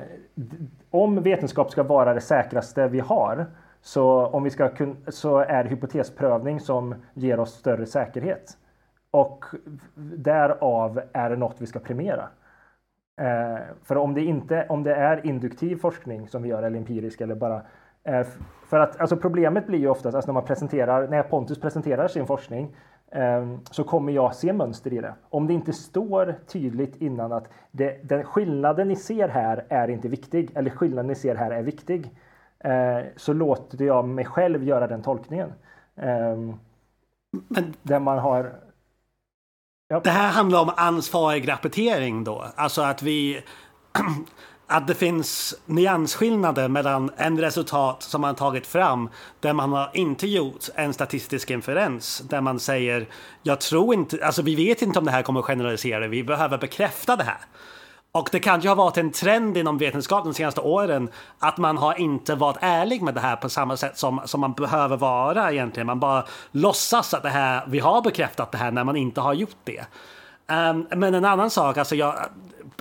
om vetenskap ska vara det säkraste vi har så, om vi ska kun, så är det hypotesprövning som ger oss större säkerhet. Och därav är det något vi ska premiera. Eh, för om det, inte, om det är induktiv forskning som vi gör eller empirisk eller bara för att alltså problemet blir ju oftast alltså när man presenterar, när Pontus presenterar sin forskning ehm, så kommer jag se mönster i det. Om det inte står tydligt innan att det, den skillnaden ni ser här är inte viktig eller skillnaden ni ser här är viktig eh, så låter jag mig själv göra den tolkningen. Ehm, Men där man har Ja. Det här handlar om ansvarig rapportering då. Alltså att vi att det finns nyansskillnader mellan en resultat som man tagit fram där man har inte gjort en statistisk inferens där man säger jag tror inte, alltså vi vet inte om det här kommer generalisera, vi behöver bekräfta det här. Och det kan ju ha varit en trend inom vetenskapen de senaste åren att man har inte varit ärlig med det här på samma sätt som, som man behöver vara egentligen. Man bara låtsas att det här, vi har bekräftat det här när man inte har gjort det. Um, men en annan sak, alltså jag,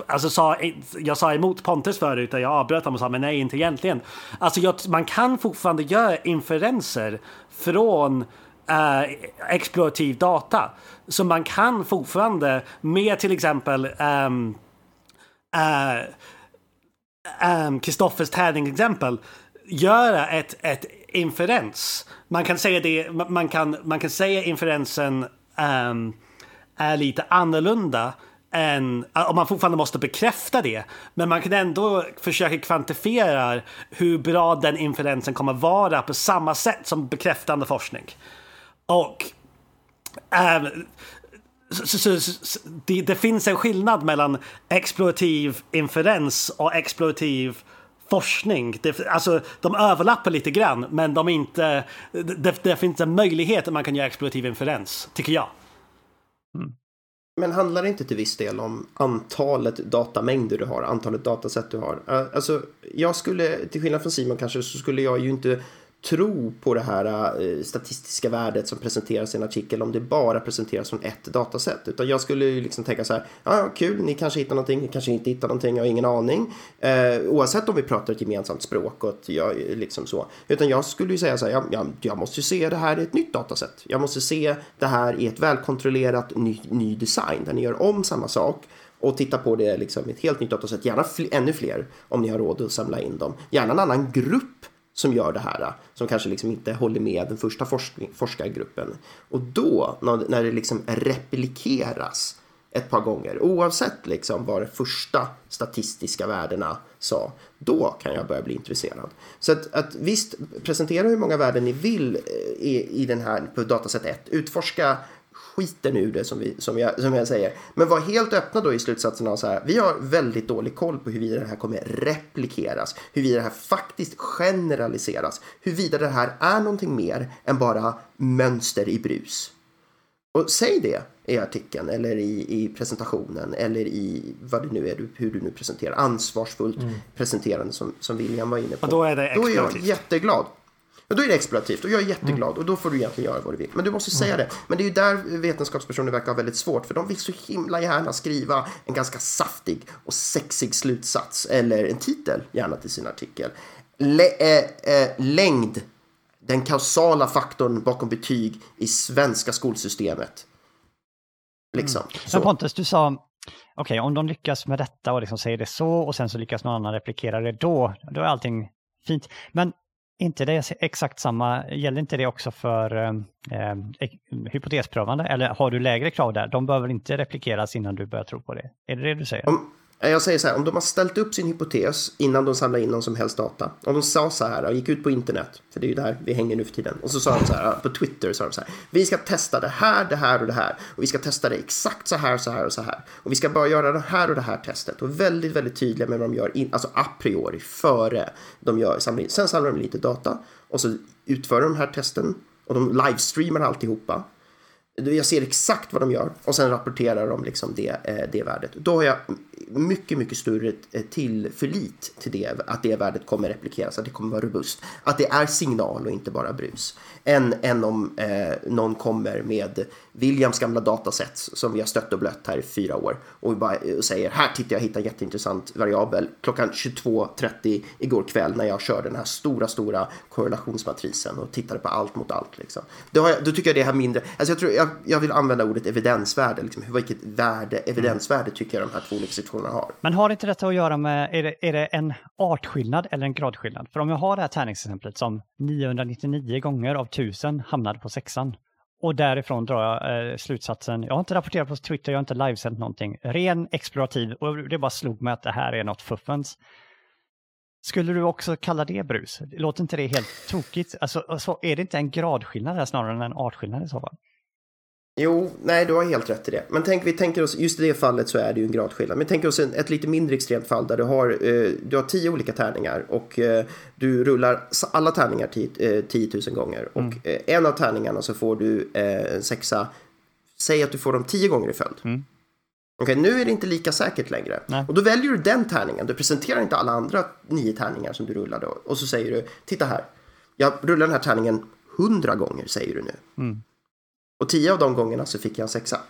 alltså sa, jag sa emot Pontus förut, jag avbröt honom och sa men nej, inte egentligen. Alltså jag, man kan fortfarande göra inferenser från eh, explorativ data. Så man kan fortfarande med till exempel ehm, eh, ehm, um, um, Kristoffers tärning-exempel göra ett, ett inferens. Man kan säga det, man kan, man kan säga inferensen um, är lite annorlunda än, om man fortfarande måste bekräfta det. Men man kan ändå försöka kvantifiera hur bra den inferensen kommer vara på samma sätt som bekräftande forskning. Och äh, så, så, så, det, det, finns en skillnad mellan explorativ inferens och explorativ forskning. Det, alltså, de överlappar lite grann, men de inte, det, det finns en möjlighet att man kan göra explorativ inferens, tycker jag. Mm. Men handlar det inte till viss del om antalet datamängder du har, antalet datasätt du har? Alltså, jag skulle, till skillnad från Simon kanske, så skulle jag ju inte tro på det här eh, statistiska värdet som presenteras i en artikel om det bara presenteras från ett datasätt. Utan jag skulle ju liksom tänka så här, ja kul, ni kanske hittar någonting, ni kanske inte hittar någonting, jag har ingen aning. Eh, oavsett om vi pratar ett gemensamt språk och ett, ja, eh, liksom så. Utan jag skulle ju säga så här, ja, jag, jag måste ju se det här i ett nytt datasätt. Jag måste se det här i ett välkontrollerat ny, ny design där ni gör om samma sak och titta på det liksom i ett helt nytt datasätt. Gärna fl ännu fler om ni har råd att samla in dem. Gärna en annan grupp som gör det här, som kanske liksom inte håller med den första forskargruppen. Och då, när det liksom replikeras ett par gånger, oavsett liksom vad de första statistiska värdena sa, då kan jag börja bli intresserad. Så att, att visst, presentera hur många värden ni vill eh, i, i den här på Dataset 1. Utforska skiten ur det som, vi, som, jag, som jag säger. Men var helt öppna då i slutsatserna och så här. Vi har väldigt dålig koll på huruvida det här kommer replikeras, huruvida det här faktiskt generaliseras, huruvida det här är någonting mer än bara mönster i brus. Och säg det i artikeln eller i, i presentationen eller i vad det nu är, hur du nu presenterar. Ansvarsfullt mm. presenterande som, som William var inne på. Och då är det Då är jag jätteglad. Och då är det explorativt och jag är jätteglad mm. och då får du egentligen göra vad du vill. Men du måste säga mm. det. Men det är ju där vetenskapspersoner verkar ha väldigt svårt för de vill så himla gärna skriva en ganska saftig och sexig slutsats eller en titel gärna till sin artikel. Lä äh, äh, längd, den kausala faktorn bakom betyg i svenska skolsystemet. Liksom. Mm. Men Pontus, du sa okej, okay, om de lyckas med detta och liksom säger det så och sen så lyckas någon annan replikera det då, då är allting fint. Men inte det exakt samma, gäller inte det också för eh, eh hypotesprövande? Eller har du lägre krav där? De behöver inte replikeras innan du börjar tro på det. Är det det du säger? Om, Eh, jag säger så här, om de har ställt upp sin hypotes innan de samlar in någon som helst data. Om de sa så här, och gick ut på internet, för det är ju där vi hänger nu för tiden. Och så sa de så här, på Twitter sa de så här, vi ska testa det här, det här och det här. Och vi ska testa det exakt så här, så här och så här. Och vi ska bara göra det här och det här testet. Och väldigt, väldigt tydliga med vad de gör, in, alltså a priori, före de gör, samlar in. Sen samlar de lite data och så utför de här testen och de livestreamar alltihopa. Jag ser exakt vad de gör och sen rapporterar de liksom det, eh, det värdet. Då har jag mycket, mycket större eh, tillförlit till det, att det värdet kommer replikeras, att det kommer vara robust. Att det är signal och inte bara brus. Än, än om eh, någon kommer med Williams gamla dataset som vi har stött och blött här i fyra år och, bara, och säger här tittar jag hittar en jätteintressant variabel klockan 22.30 igår kväll när jag körde den här stora, stora korrelationsmatrisen och tittade på allt mot allt. Liksom. Då, jag, då tycker jag det här mindre, alltså jag, tror, jag, jag vill använda ordet evidensvärde, liksom. vilket värde, evidensvärde tycker jag de här två olika situationerna har. Men har inte detta att göra med, är det, är det en artskillnad eller en gradskillnad? För om jag har det här tärningsexemplet som 999 gånger av 1000 hamnade på sexan och därifrån drar jag eh, slutsatsen, jag har inte rapporterat på Twitter, jag har inte livesänt någonting, ren explorativ och det bara slog mig att det här är något fuffens. Skulle du också kalla det brus? Låter inte det helt tokigt? Alltså, alltså, är det inte en gradskillnad här snarare än en artskillnad i så fall? Jo, nej, du har helt rätt i det. Men tänk, vi tänker oss, just i det fallet så är det ju en gradskillnad. Men tänk oss en, ett lite mindre extremt fall där du har, eh, du har tio olika tärningar och eh, du rullar alla tärningar 10, eh, 000 gånger. Mm. Och eh, en av tärningarna så får du eh, en sexa, säg att du får dem tio gånger i följd. Mm. Okej, okay, nu är det inte lika säkert längre. Nej. Och då väljer du den tärningen. Du presenterar inte alla andra nio tärningar som du rullade. Och så säger du, titta här. Jag rullar den här tärningen hundra gånger, säger du nu. Mm. Och tio av de gångerna så fick jag en sexa.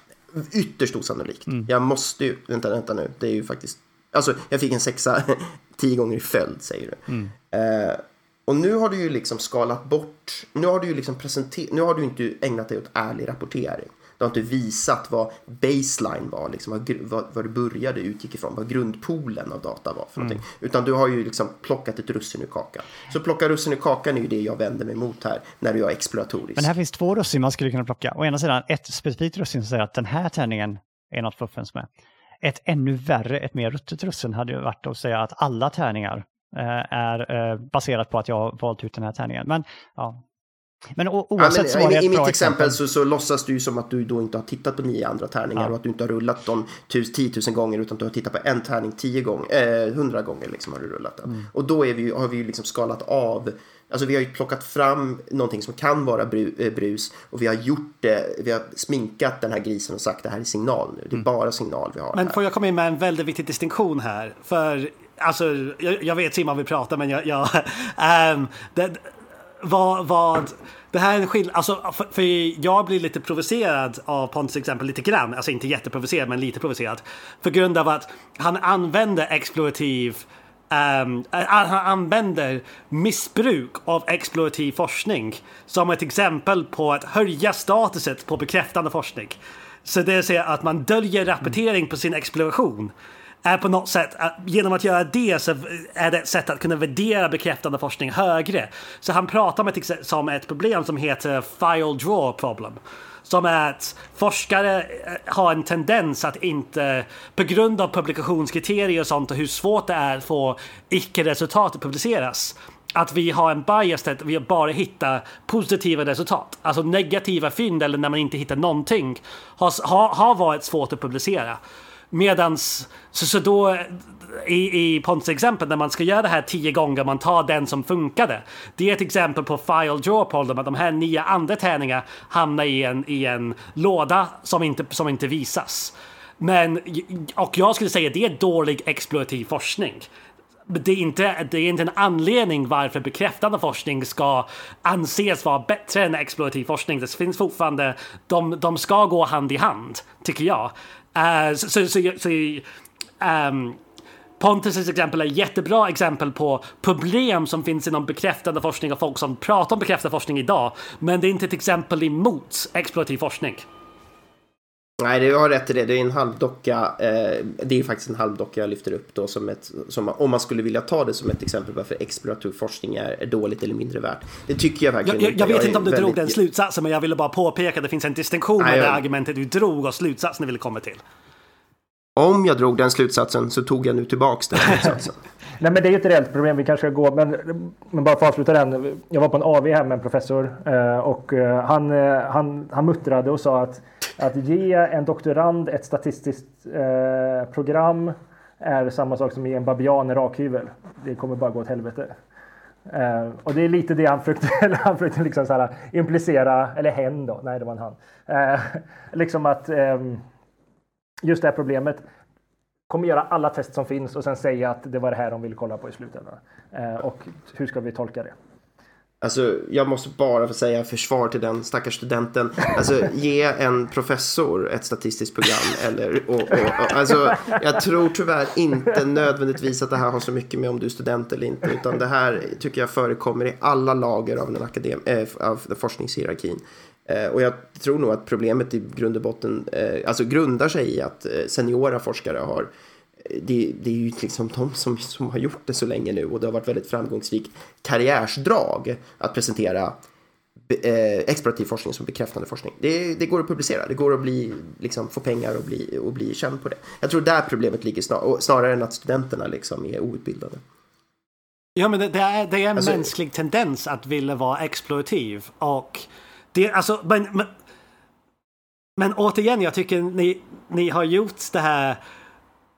Ytterst osannolikt. Mm. Jag måste ju, vänta, vänta nu, det är ju faktiskt, alltså jag fick en sexa tio gånger i följd säger du. Mm. Eh, och nu har du ju liksom skalat bort, nu har du ju liksom presenterat, nu har du inte ägnat dig åt ärlig rapportering. Du har inte visat vad baseline var, liksom, vad, vad, det började utgick ifrån, vad grundpoolen av data var för mm. någonting. Utan du har ju liksom plockat ett russin ur kakan. Så plocka russin ur kakan är ju det jag vänder mig emot här, när du är exploratorisk. Men här finns två russin man skulle kunna plocka. Å ena sidan ett specifikt russin som säger att den här tärningen är något fuffens med. Ett ännu värre, ett mer ruttet russin hade ju varit att säga att alla tärningar eh, är eh, baserat på att jag har valt ut den här tärningen. Men ja, men oavsett ja, men, så I, i mitt exempel, exempel så, så låtsas du som att du då inte har tittat på nio andra tärningar ja. och att du inte har rullat dem 10 000 gånger utan du har tittat på en tärning 10 gånger, eh, 100 gånger liksom har du rullat den. Mm. Och då är vi, har vi ju liksom skalat av Alltså vi har ju plockat fram någonting som kan vara eh, brus och vi har gjort det, vi har sminkat den här grisen och sagt det här är signal nu. Det är mm. bara signal vi har. Men får jag komma in med en väldigt viktig distinktion här? För alltså, jag, jag vet Simon vill prata men jag, jag um, det, vad, vad det här är en skillnad, alltså för, för, jag blir lite provocerad av Pontus exempel lite grann, alltså inte jätteprovocerad men lite provocerad. För grund av att han använder explorativ Um, han använder missbruk av explorativ forskning som ett exempel på att höja statuset på bekräftande forskning. Så det vill säga att man döljer rapportering på sin exploration är på något sätt, att genom att göra det så är det ett sätt att kunna värdera bekräftande forskning högre. Så han pratar om ett, som ett problem som heter file draw problem. Som är att forskare eh, har en tendens att inte, på grund av publikationskriterier och sånt och hur svårt det är att få icke-resultat att publiceras, att vi har en bias att vi bara hittar positiva resultat. Alltså negativa fynd eller när man inte hittar någonting har, har varit svårt att publicera. Medans, så, så då i, i Pontus exempel när man ska göra det här tio gånger, man tar den som funkade. Det är ett exempel på file draw problem, att de här nio andra tärningarna hamnar i en, i en låda som inte, som inte visas. Men, och jag skulle säga det är dålig explorativ forskning. Det är, inte, det är inte en anledning varför bekräftande forskning ska anses vara bättre än explorativ forskning. Det finns fortfarande, de, de ska gå hand i hand, tycker jag. Uh, så, så, så, um, Pontus exempel är ett jättebra exempel på problem som finns inom bekräftande forskning och folk som pratar om bekräftande forskning idag. Men det är inte ett exempel emot explorativ forskning. Nej, du har rätt i det. Det är en halvdocka. Eh, det är faktiskt en halvdocka jag lyfter upp då som ett, som, om man skulle vilja ta det som ett exempel varför explorativ forskning är, är dåligt eller mindre värt. Det tycker jag verkligen jag, inte. Jag, vet jag inte om du väldigt... drog den slutsatsen, men jag ville bara påpeka att det finns en distinktion med jag... det argumentet du drog och slutsatsen du ville komma till. Om jag drog den slutsatsen så tog jag nu tillbaks den slutsatsen. Nej men det är ju ett reellt problem, vi kanske ska gå, men, men bara för att avsluta den. Jag var på en AV här med en professor eh, och eh, han, eh, han, han muttrade och sa att, att ge en doktorand ett statistiskt eh, program är samma sak som att ge en babian en rakhyvel. Det kommer bara gå åt helvete. Uh, och det är lite det han försökte, han försökte liksom så här implicera, eller hen då, nej det var en han. Uh, liksom att um, just det här problemet kommer göra alla test som finns och sen säga att det var det här de ville kolla på i slutändan. Och hur ska vi tolka det? Alltså, jag måste bara få säga försvar till den stackars studenten. Alltså, ge en professor ett statistiskt program. Eller, och, och, och, alltså, jag tror tyvärr inte nödvändigtvis att det här har så mycket med om du är student eller inte. Utan det här tycker jag förekommer i alla lager av den, akadem äh, av forskningshierarkin. Eh, och jag tror nog att problemet i grund och botten eh, alltså grundar sig i att eh, seniora forskare har det, det, är ju liksom de som, som har gjort det så länge nu och det har varit väldigt framgångsrikt karriärsdrag att presentera eh, explorativ forskning som bekräftande forskning. Det, det, går att publicera, det går att bli, liksom, få pengar och bli, och bli känd på det. Jag tror där problemet ligger snar, snarare än att studenterna liksom är outbildade. Ja, men det, det är, det är en alltså, mänsklig tendens att vilja vara explorativ och det, alltså, men, men, men återigen, jag tycker ni, ni har gjort det här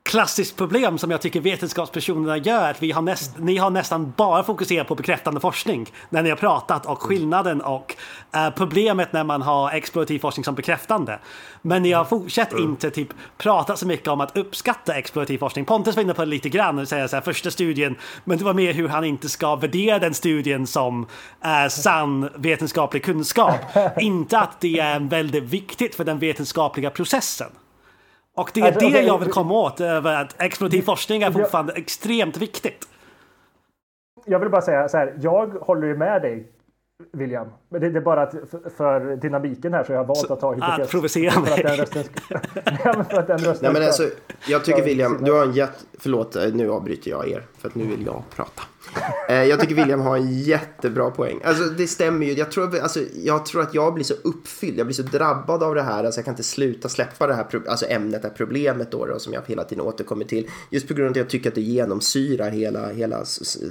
klassiskt problem som jag tycker vetenskapspersonerna gör. Att vi har näst, ni har nästan bara fokuserat på bekräftande forskning när ni har pratat och skillnaden och uh, problemet när man har explorativ forskning som bekräftande. Men ni har fortsatt mm. inte typ prata så mycket om att uppskatta explorativ forskning. Pontus var inne på det lite grann och säger så här, första studien, men det var mer hur han inte ska värdera den studien som uh, sann vetenskaplig kunskap. inte att det är väldigt viktigt för den vetenskapliga processen. Och det är alltså, det okay, jag vill komma åt, över att explorativ forskning är fortfarande jag, extremt viktigt. Jag vill bara säga så här, jag håller ju med dig William. Men det, det, är bara att för, för dynamiken här så har jag valt att ta hypotes. Att provocera mig. För att den rösten för att den rösten Nej, men alltså, jag tycker William, du har en jätte... Förlåt, nu avbryter jag er för att nu vill jag prata. Eh, jag tycker William har en jättebra poäng. Alltså det stämmer ju. Jag tror, alltså, jag tror att jag blir så uppfylld, jag blir så drabbad av det här. Alltså jag kan inte sluta släppa det här alltså ämnet, det här problemet då, då som jag hela tiden återkommer till. Just på grund av att jag tycker att det genomsyrar hela, hela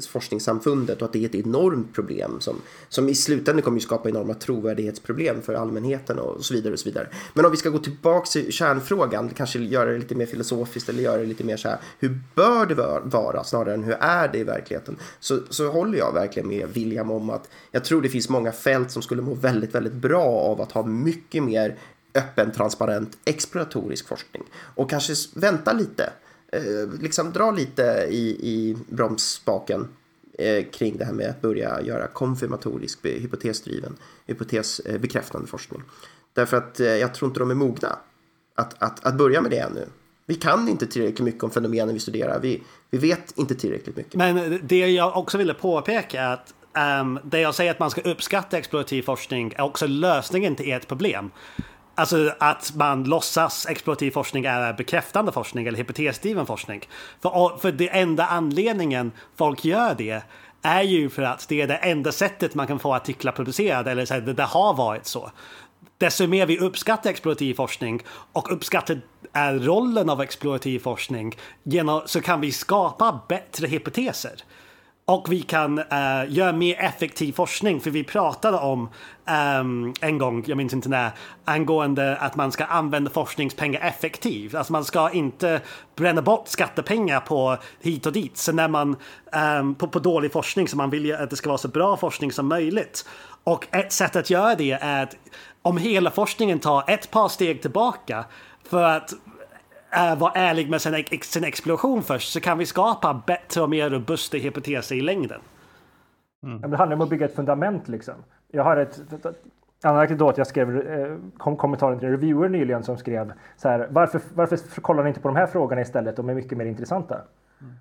forskningssamfundet och att det är ett enormt problem som, som i slutändan kommer ju skapa enorma trovärdighetsproblem för allmänheten och så vidare och så vidare. Men om vi ska gå tillbaka till kärnfrågan, kanske göra det lite mer filosofiskt eller göra det lite mer så här, hur bör det vara snarare än hur är det i verkligheten? Så, så håller jag verkligen med William om att jag tror det finns många fält som skulle må väldigt, väldigt bra av att ha mycket mer öppen, transparent, exploratorisk forskning. Och kanske vänta lite, eh, liksom dra lite i, i bromsspaken eh, kring det här med att börja göra konfirmatorisk hypotesdriven, hypotesbekräftande eh, forskning. Därför att eh, jag tror inte de är mogna att, att, att börja med det ännu. Vi kan inte tillräckligt mycket om fenomenen vi studerar. Vi, vi vet inte tillräckligt mycket. Men det jag också ville påpeka är att um, det jag säger att man ska uppskatta explorativ forskning är också lösningen till ert problem. Alltså att man låtsas explorativ forskning är bekräftande forskning eller hypotesdriven forskning. För, för det enda anledningen folk gör det är ju för att det är det enda sättet man kan få artiklar publicerade eller så här, det, det har varit så. Desto mer vi uppskattar explorativ forskning och uppskattar rollen av explorativ forskning så kan vi skapa bättre hypoteser. Och vi kan uh, göra mer effektiv forskning, för vi pratade om um, en gång, jag minns inte när, angående att man ska använda forskningspengar effektivt. Alltså man ska inte bränna bort skattepengar på hit och dit. Så när man, um, på, på dålig forskning, så man vill ju att det ska vara så bra forskning som möjligt. Och ett sätt att göra det är att om hela forskningen tar ett par steg tillbaka för att äh, vara ärlig med sin, sin exploration först så kan vi skapa bättre och mer robusta hypoteser i längden. Mm. Det handlar om att bygga ett fundament liksom. Jag har ett, ett, ett anekdot. Jag skrev eh, kom, kommentaren till en reviewer nyligen som skrev så här. Varför, varför kollar ni inte på de här frågorna istället? De är mycket mer intressanta. Mm.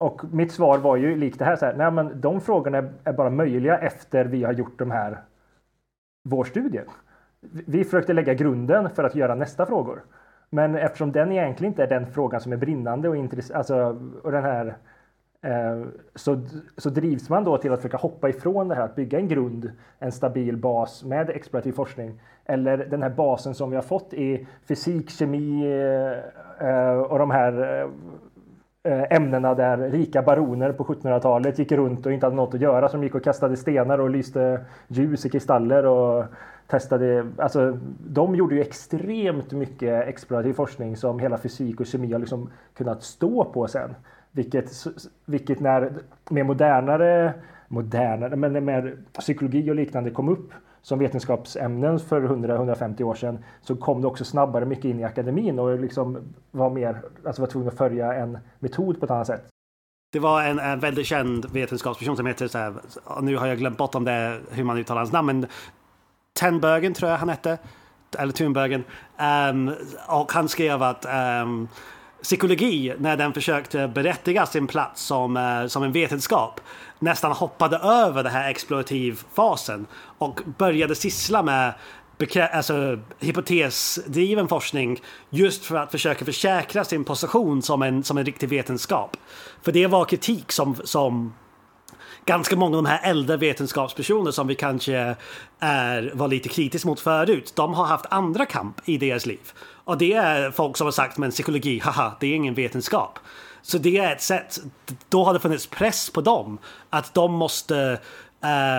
Och mitt svar var ju likt det här. Så här nej, men de frågorna är, är bara möjliga efter vi har gjort de här vår studie. Vi försökte lägga grunden för att göra nästa frågor. Men eftersom den egentligen inte är den frågan som är brinnande och intressant, alltså, och den här eh, så, så drivs man då till att försöka hoppa ifrån det här att bygga en grund, en stabil bas med explorativ forskning. Eller den här basen som vi har fått i fysik, kemi eh, eh och de här eh, ämnena där rika baroner på 1700-talet gick runt och inte hade något att göra som gick och kastade stenar och lyste ljus i kristaller och testade, alltså de gjorde ju extremt mycket explorativ forskning som hela fysik och kemi har liksom kunnat stå på sen. Vilket, vilket när mer modernare, modernare, men med psykologi och liknande kom upp som vetenskapsämnen för 100-150 år sedan så kom det också snabbare mycket in i akademin och liksom var mer, alltså var tvungen att följa en metod på ett annat sätt. Det var en, en väldigt känd vetenskapsperson som heter så här, nu har jag glömt bort om det, hur man uttalar hans namn, men Tenbergen tror jag han hette, eller Thunbergen. Um, och han skrev att um, psykologi, när den försökte berättiga sin plats som, uh, som en vetenskap, nästan hoppade över den här explorativfasen och började syssla med alltså, hypotesdriven forskning just för att försöka försäkra sin position som en, som en riktig vetenskap. För det var kritik som, som ganska många av de här äldre vetenskapspersoner som vi kanske är, var lite kritiska mot förut, de har haft andra kamp i deras liv. Och det är folk som har sagt, men psykologi, haha, det är ingen vetenskap. Så det är ett sätt, då har det funnits press på dem att de måste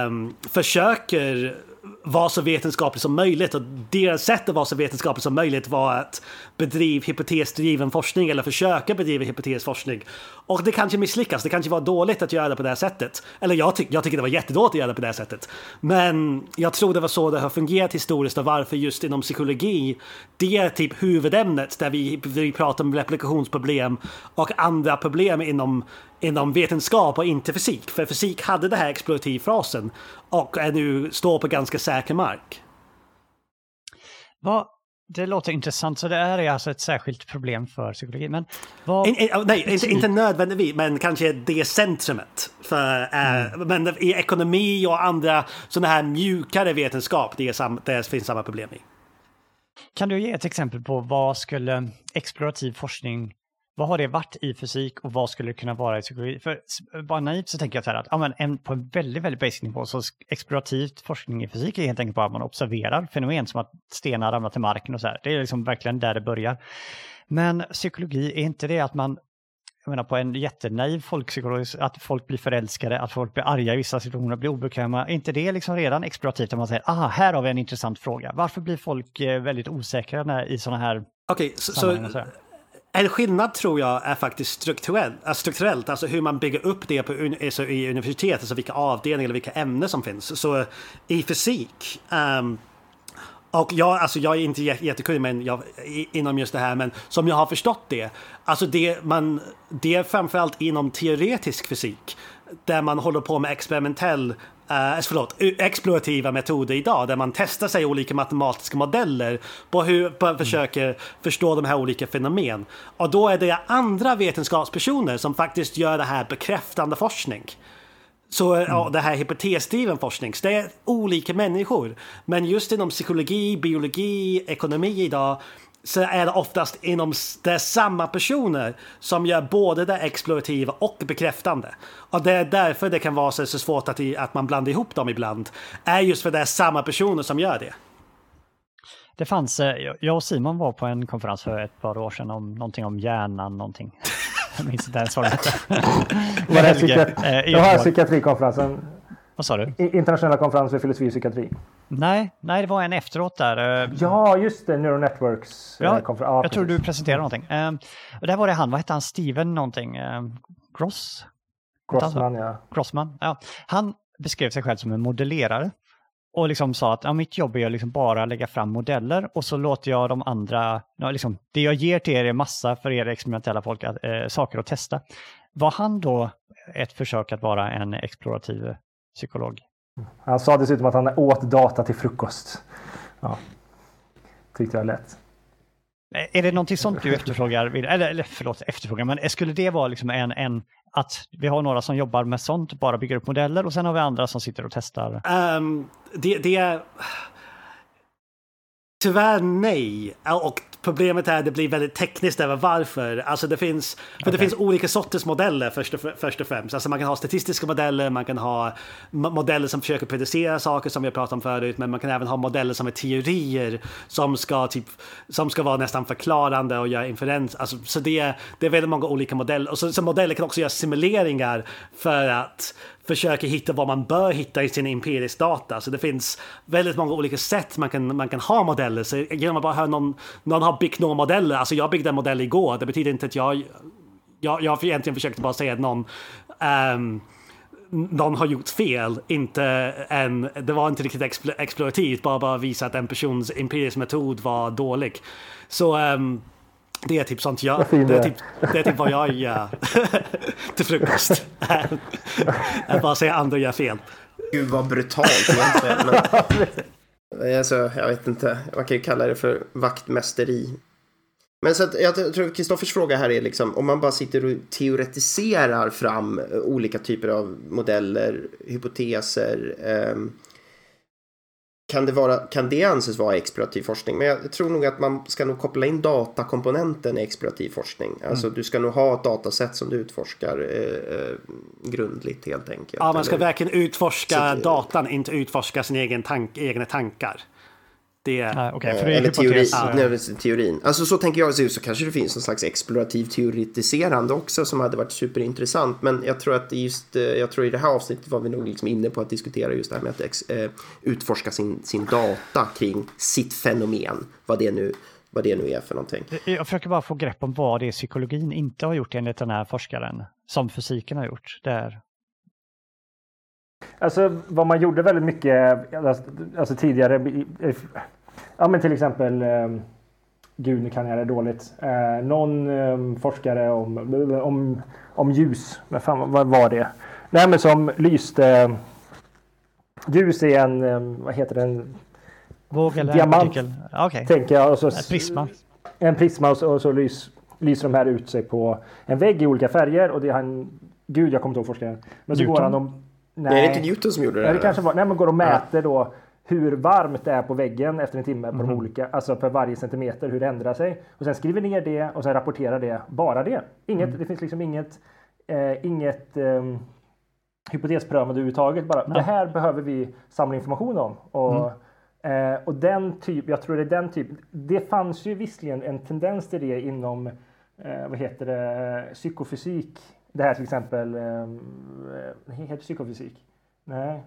um, försöker vara så vetenskapligt som möjligt och deras sätt att vara så vetenskapligt som möjligt var att bedriva hypotesdriven forskning eller försöka bedriva hypotesforskning. Och det kanske misslyckas, det kanske var dåligt att göra det på det här sättet. Eller jag, ty jag tycker det var jättedåligt att göra det på det här sättet. Men jag tror det var så det har fungerat historiskt och varför just inom psykologi, det är typ huvudämnet där vi, vi pratar om replikationsproblem och andra problem inom inom vetenskap och inte fysik. För fysik hade det här explorativfrasen och är nu står på ganska säker mark. Vad, det låter intressant, så det är alltså ett särskilt problem för psykologi. Men vad... In, in, nej, inte, inte nödvändigtvis, men kanske det centrumet. För, äh, mm. Men i ekonomi och andra sådana här mjukare vetenskap, det, sam, det finns samma problem i. Kan du ge ett exempel på vad skulle explorativ forskning vad har det varit i fysik och vad skulle det kunna vara i psykologi? För bara naivt så tänker jag så här att ja, men en, på en väldigt, väldigt basic nivå så explorativt forskning i fysik är helt enkelt bara att man observerar fenomen som att stenar ramlar till marken och så här. Det är liksom verkligen där det börjar. Men psykologi, är inte det att man jag menar på en jättenaiv folkpsykologi, att folk blir förälskade, att folk blir arga i vissa situationer, blir obekväma. Är inte det liksom redan explorativt? Att man säger, ah, här har vi en intressant fråga. Varför blir folk eh, väldigt osäkra när, i sådana här Okej, okay, så, så en skillnad tror jag är faktiskt strukturell, äh, strukturellt, alltså hur man bygger upp det på, alltså i universitetet, alltså vilka avdelningar eller vilka ämnen som finns. Så i fysik, um, och jag, alltså jag är inte jättekunnig men jag, inom just det här, men som jag har förstått det, alltså det, man, det är framförallt inom teoretisk fysik där man håller på med experimentell, eh, förlåt, explorativa metoder idag där man testar sig olika matematiska modeller på hur man försöker förstå de här olika fenomen. Och då är det andra vetenskapspersoner som faktiskt gör det här bekräftande forskning. Så mm. ja, det här hypotesdriven forskning, så det är olika människor. Men just inom psykologi, biologi, ekonomi idag så är det oftast inom det samma personer som gör både det explorativa och bekräftande. Och det är därför det kan vara så, svårt att, att man blandar ihop dem ibland. Är just för det är samma personer som gör det. Det fanns, eh, jag och Simon var på en konferens för ett par år sedan om någonting om hjärnan, någonting. Jag minns inte ens vad det hette. Var det eh, psykiatrikonferensen? Vad sa du? Internationella konferens för filosofi och psykiatri. Nej, nej, det var en efteråt där. Eh, ja, just det, Neural Networks. Ja, eh, konferens. Ja, jag tror du presenterade någonting. Uh, och där var det han, vad hette han, Steven någonting? Uh, Gross? Grossman, ja. Grossman, ja. Han beskrev sig själv som en modellerare och liksom sa att ja, mitt jobb är att liksom bara lägga fram modeller och så låter jag de andra, ja, liksom, det jag ger till er är massa för er experimentella folk, att, äh, saker att testa. Var han då ett försök att vara en explorativ psykolog? Han sa dessutom att han åt data till frukost. Ja. Tyckte jag lätt. Är det någonting sånt du efterfrågar? Eller, eller förlåt, efterfrågar, men skulle det vara liksom en, en att vi har några som jobbar med sånt, bara bygger upp modeller och sen har vi andra som sitter och testar? Um, det, det är... Tyvärr nej. Och Problemet är att det blir väldigt tekniskt över varför. Alltså det finns, för okay. det finns olika sorters modeller först och, först och främst. Alltså man kan ha statistiska modeller, man kan ha modeller som försöker predicera saker som vi har pratat om förut, men man kan även ha modeller som är teorier som ska, typ, som ska vara nästan förklarande och göra inferens. Alltså, så det, det är väldigt många olika modeller. Och så, så modeller kan också göra simuleringar för att försöker hitta vad man bör hitta i sin empirisk data. Så det finns väldigt många olika sätt man kan, man kan ha modeller. Så genom att bara höra någon, någon har byggt några modeller, alltså jag byggde en modell igår, det betyder inte att jag, jag, jag egentligen försökte bara säga att någon um, någon har gjort fel, inte en, det var inte riktigt explorativt, bara, bara visa att en persons empirisk metod var dålig. Så um, det är typ sånt jag, det är typ, det är typ vad jag gör till frukost. Att bara säga andra gör fel. Gud vad brutalt egentligen. Men, alltså, jag vet inte, man kan ju kalla det för vaktmästeri. Men så att, jag tror Kristoffers fråga här är liksom om man bara sitter och teoretiserar fram olika typer av modeller, hypoteser, eh, kan det, vara, kan det anses vara explorativ forskning? Men jag tror nog att man ska nog koppla in datakomponenten i explorativ forskning. Alltså mm. du ska nog ha ett datasätt som du utforskar eh, eh grundligt helt enkelt. Ja, man ska eller? verkligen utforska Så, datan, inte utforska sina egen tank, egna tankar. Det, Nej, okay, för det är eller teori, ja. teorin. Alltså så tänker jag, så kanske det finns någon slags explorativ teoretiserande också som hade varit superintressant. Men jag tror att just, eh, jag tror i det här avsnittet var vi nog liksom inne på att diskutera just det här med att ex, eh, utforska sin, sin data kring sitt fenomen. Vad det nu vad det nu är för någonting. Jag försöker bara få grepp om vad det är psykologin inte har gjort enligt den här forskaren, som fysiken har gjort. Där. Alltså vad man gjorde väldigt mycket alltså, tidigare. Ja men till exempel. Um, gud nu kan jag det dåligt. Uh, någon um, forskare om, om, om ljus. Men fan vad var det? Nej men som lyste. Ljus är en, um, vad heter den? Våg eller Diamant. Okay. Tänker jag. Och så, en prisma. En prisma och så, och så lys, lyser de här ut sig på en vägg i olika färger. Och det är han, gud jag kommer inte ihåg forskaren. Men så Newton. går han om Nej. Nej, det är inte Newton som gjorde det. Nej, det kanske var, nej, man går och mäter då hur varmt det är på väggen efter en timme på mm. de mhm. olika, alltså per varje centimeter hur det ändrar sig. Och sen skriver ner det och sen rapporterar det, bara det. Inget, mm. Det finns liksom inget, eh, inget eh, hypotesprövande överhuvudtaget. Bara, det här behöver vi samla information om. Och, mm. eh, och den typ, jag tror det är den typ, det fanns ju visserligen en tendens till det inom, eh, vad heter det, psykofysik det här till exempel, eh, heter psykofysik? Nej.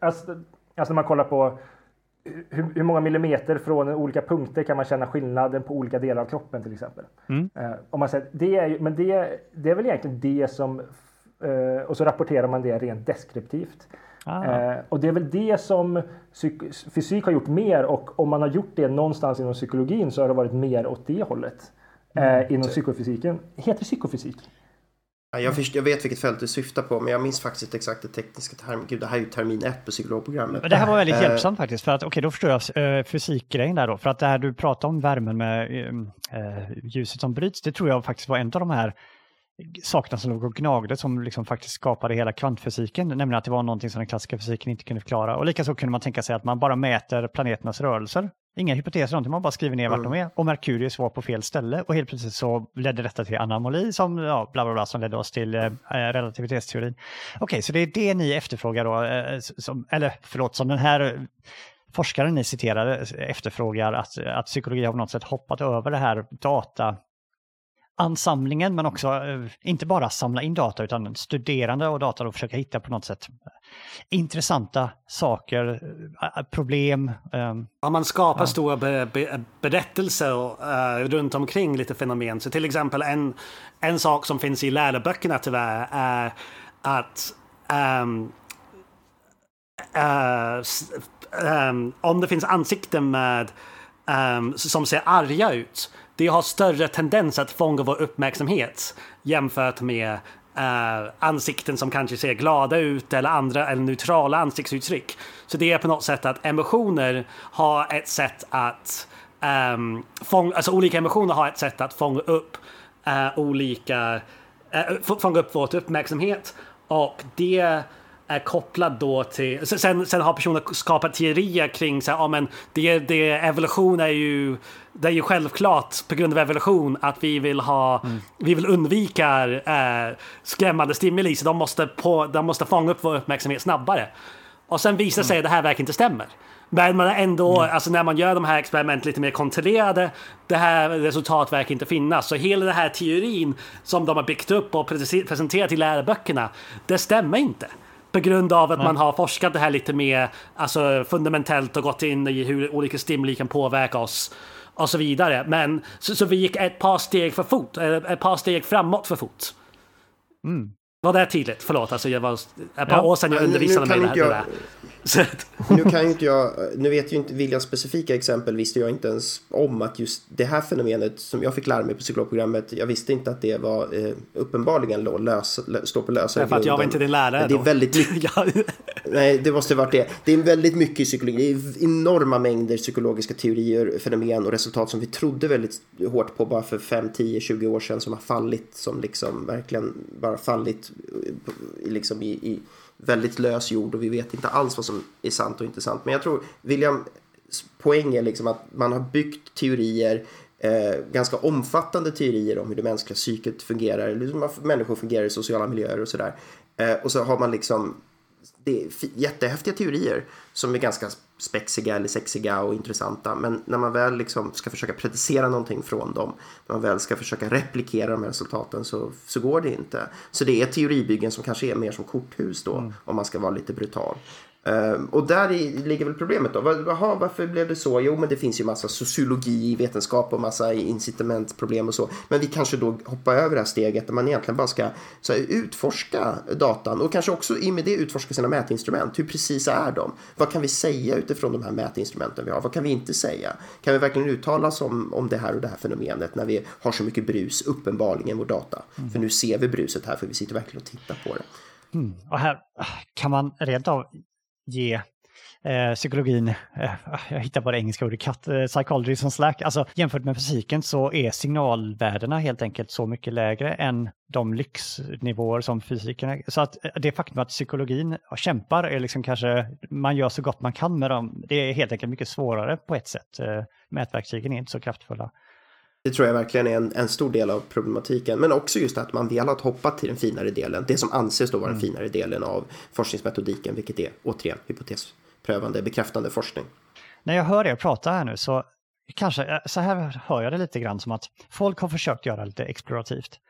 Alltså, alltså när man kollar på hur, hur, många millimeter från olika punkter kan man känna skillnaden på olika delar av kroppen till exempel. Mm. Eh, om man säger, det är, men det, det är väl egentligen det som, eh, och så rapporterar man det rent deskriptivt. Ah. Eh, och det är väl det som fysik har gjort mer och om man har gjort det någonstans inom psykologin så har det varit mer åt det hållet. Mm. Eh, inom psykofysiken. Heter det psykofysik? Ja, jag, först, jag vet vilket fält du syftar på, men jag minns faktiskt inte exakt det tekniska termen. Gud, det här är ju termin ett på psykologprogrammet. Det här var väldigt Eh, hjälpsamt faktiskt, för att okej, då förstår jag uh, fysikgrejen där då. För att det här du pratar om, värmen med eh, ljuset som bryts, det tror jag faktiskt var en av de här sakerna som låg och gnagde som liksom faktiskt skapade hela kvantfysiken, nämligen att det var någonting som den klassiska fysiken inte kunde förklara. Och likaså kunde man tänka sig att man bara mäter planeternas rörelser. Inga hypoteser, någonting, man bara skriver ner vart Mm. de är. Och Merkurius var på fel ställe och helt plötsligt så ledde detta till anomali som, ja, bla bla bla, som ledde oss till eh, relativitetsteorin. Okej, så det är det ni efterfrågar då, eh, som, eller förlåt, som den här eh, forskaren ni citerade efterfrågar att, att psykologi har på något sätt hoppat över det här data ansamlingen men också eh, inte bara samla in data utan studerande av data och försöka hitta på något sätt intressanta saker, eh, problem. eh, Om man skapar stora be, be, berättelser eh, runt omkring lite fenomen. Så till exempel en, en sak som finns i läroböckerna tyvärr är att ehm, eh, s- ehm, om det finns ansikten med ehm, som ser arga ut. Det har större tendens att fånga vår uppmärksamhet jämfört med eh, ansikten som kanske ser glada ut eller andra eller neutrala ansiktsuttryck. Så det är på något sätt att emotioner har ett sätt att ehm, um, fånga, alltså olika emotioner har ett sätt att fånga upp eh, olika, eh, fånga upp vårt uppmärksamhet och det är kopplad då till, sen, sen har personer skapat teorier kring så här, ja, men det, det, evolution är ju, det är ju självklart på grund av evolution att vi vill ha, vi vill undvika eh, skrämmande stimuli så de måste, på, de måste fånga upp vår uppmärksamhet snabbare. Och sen visar sig att det här verkligen inte stämmer. Men man ändå, alltså när man gör de här experimenten lite mer kontrollerade, det här resultat verkar inte finnas. Så hela den här teorin som de har byggt upp och prese- presenterat i läroböckerna, det stämmer inte. På grund av att man har forskat det här lite mer alltså, fundamentalt och gått in i hur olika stimuli kan påverka oss och så vidare. Men så, så vi gick ett par steg för fort, ett par steg framåt för fort. Var det tydligt? Förlåt, alltså jag var ett par Ja. år sedan jag undervisade mig det jag- det där. Nu kan ju inte jag, nu vet ju inte Williams specifika exempel visste jag inte ens om att just det här fenomenet som jag fick lära mig på psykologprogrammet, jag visste inte att det var eh, uppenbarligen lå- lös, lö, stå på lösa Därför att jag var inte din lärare Det är då. väldigt mycket, nej det måste varit det. Det är väldigt mycket i psykologi, det är enorma mängder psykologiska teorier, fenomen och resultat som vi trodde väldigt hårt på bara för 5, 10, 20 år sedan som har fallit, som liksom verkligen bara fallit eh, liksom i, i väldigt lös jord och vi vet inte alls vad som är sant och inte sant. Men jag tror Williams poäng är liksom att man har byggt teorier Eh, ganska omfattande teorier om hur det mänskliga psyket fungerar, liksom hur människor fungerar i sociala miljöer och sådär. Eh, och så har man liksom det är jättehäftiga teorier som är ganska spexiga eller sexiga och intressanta. Men när man väl liksom ska försöka predicera någonting från dem, när man väl ska försöka replikera de här resultaten så, så går det inte. Så det är teoribyggen som kanske är mer som korthus då, om man ska vara lite brutal. Ehm, och där i, ligger väl problemet då. Jaha, varför blev det så? Jo, men det finns ju massa sociologi i vetenskap och massa incitamentproblem och så. Men vi kanske då hoppar över det här steget där man egentligen bara ska så här, utforska datan och kanske också i och med det utforska sina mätinstrument. Hur precis är de? Vad kan vi säga utifrån de här mätinstrumenten vi har? Vad kan vi inte säga? Kan vi verkligen uttala oss om, om det här och det här fenomenet när vi har så mycket brus, uppenbarligen, vår data? För nu ser vi bruset här för vi sitter verkligen och tittar på det. Och här kan man rent av ge eh, psykologin, eh, ah, jag hittar bara det engelska ordet, cut, eh, psychology som slack. Alltså jämfört med fysiken så är signalvärdena helt enkelt så mycket lägre än de lyxnivåer som fysiken är. Så att eh, det faktum att psykologin kämpar är liksom kanske, man gör så gott man kan med dem. Det är helt enkelt mycket svårare på ett sätt. Eh, mätverktygen är inte så kraftfulla. Det tror jag verkligen är en, en stor del av problematiken. Men också just att man velat hoppa till den finare delen. Det som anses då vara den finare delen av forskningsmetodiken. Vilket är återigen hypotesprövande, bekräftande forskning. När jag hör er prata här nu så kanske, eh, så här hör jag det lite grann som att folk har försökt göra lite explorativt.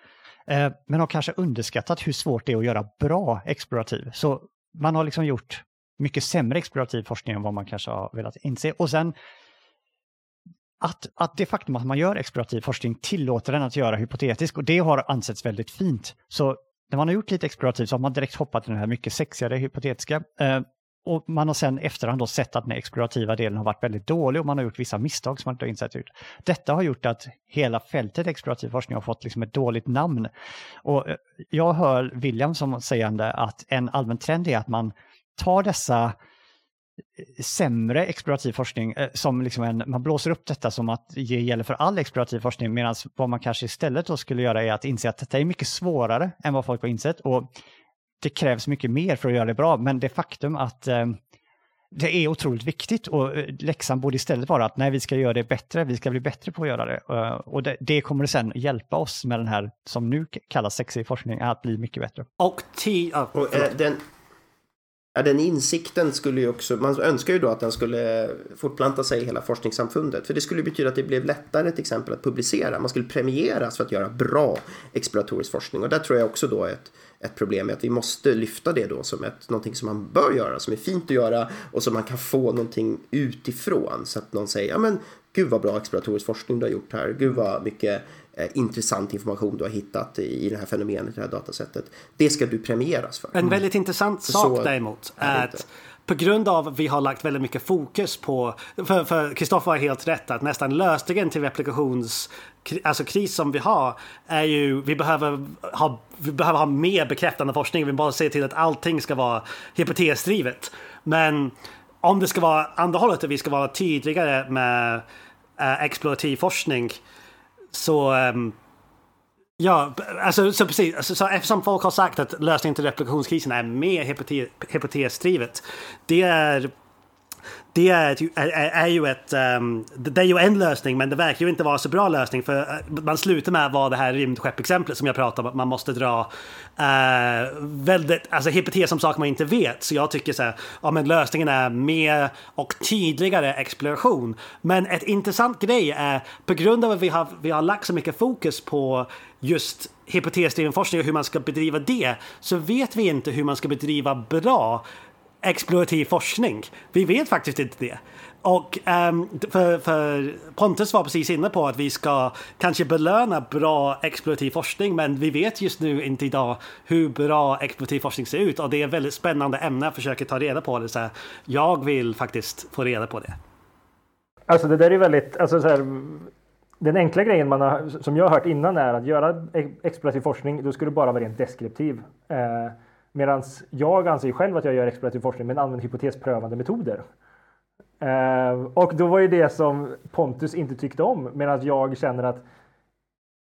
Eh, men har kanske underskattat hur svårt det är att göra bra explorativ. Så man har liksom gjort mycket sämre explorativ forskning än vad man kanske har velat inse. Och sen att, att det faktum att man gör explorativ forskning tillåter den att göra hypotetisk och det har ansetts väldigt fint. Så när man har gjort lite explorativt så har man direkt hoppat till den här mycket sexigare hypotetiska. Eh, och man har sen efterhand då sett att den explorativa delen har varit väldigt dålig och man har gjort vissa misstag som man inte har insett ut. Detta har gjort att hela fältet explorativ forskning har fått liksom ett dåligt namn. Och eh, jag hör William som sägande att en allmän trend är att man tar dessa sämre explorativ forskning eh, som liksom en, man blåser upp detta som att det gäller för all explorativ forskning medan vad man kanske istället då skulle göra är att inse att detta är mycket svårare än vad folk har insett och det krävs mycket mer för att göra det bra men det faktum att eh, det är otroligt viktigt och eh, läxan borde istället vara att nej, vi ska göra det bättre, vi ska bli bättre på att göra det. Uh, och det, det, kommer sen hjälpa oss med den här, som nu kallas sexig forskning, att bli mycket bättre. Och, ti- och äh, den, Ja, den insikten skulle ju också, man önskar ju då att den skulle fortplanta sig i hela forskningssamfundet. För det skulle betyda att det blev lättare till exempel att publicera. Man skulle premieras för att göra bra exploratorisk forskning. Och där tror jag också då ett, ett problem är att vi måste lyfta det då som ett, någonting som man bör göra, som är fint att göra och som man kan få någonting utifrån. Så att någon säger, ja men gud vad bra exploratorisk forskning du har gjort här, gud vad mycket eh, intressant information du har hittat i, i det här fenomenet, i det här datasättet. Det ska du premieras för. En väldigt intressant sak Så däremot är att på grund av att vi har lagt väldigt mycket fokus på, för Kristoffer har helt rätt att nästan lösningen till replikations alltså kris som vi har är ju vi behöver ha, vi behöver ha mer bekräftande forskning. Vi bara se till att allting ska vara hypotesdrivet. Men om det ska vara andra hållet, att vi ska vara tydligare med äh, explorativ forskning så um, Ja, alltså så precis. Alltså, så eftersom folk har sagt att lösningen till replikationskrisen är mer hypotes, hypotesdrivet. Det är det är, är, är, ju ett, um, det är ju en lösning men det verkar ju inte vara så bra lösning för eh, man slutar med att vara det här rymdskeppexemplet som jag pratade om att man måste dra uh, väldigt, alltså hypotes om saker man inte vet. Så jag tycker så här, ja men lösningen är mer och tydligare exploration. Men ett intressant grej är på grund av att vi har, vi har lagt så mycket fokus på just hypotesdriven forskning och hur man ska bedriva det så vet vi inte hur man ska bedriva bra explorativ forskning. Vi vet faktiskt inte det. Och um, för, för, Pontus var precis inne på att vi ska kanske belöna bra explorativ forskning men vi vet just nu inte idag hur bra explorativ forskning ser ut och det är ett väldigt spännande ämne att försöka ta reda på det. Så här, jag vill faktiskt få reda på det. Alltså det där är väldigt, alltså så här, den enkla grejen man har, som jag har hört innan är att göra e-, explorativ forskning, då ska du bara vara rent deskriptiv. Eh, Medan jag anser själv att jag gör explorativ forskning men använder hypotesprövande metoder. Eh, och då var ju det som Pontus inte tyckte om medan jag känner att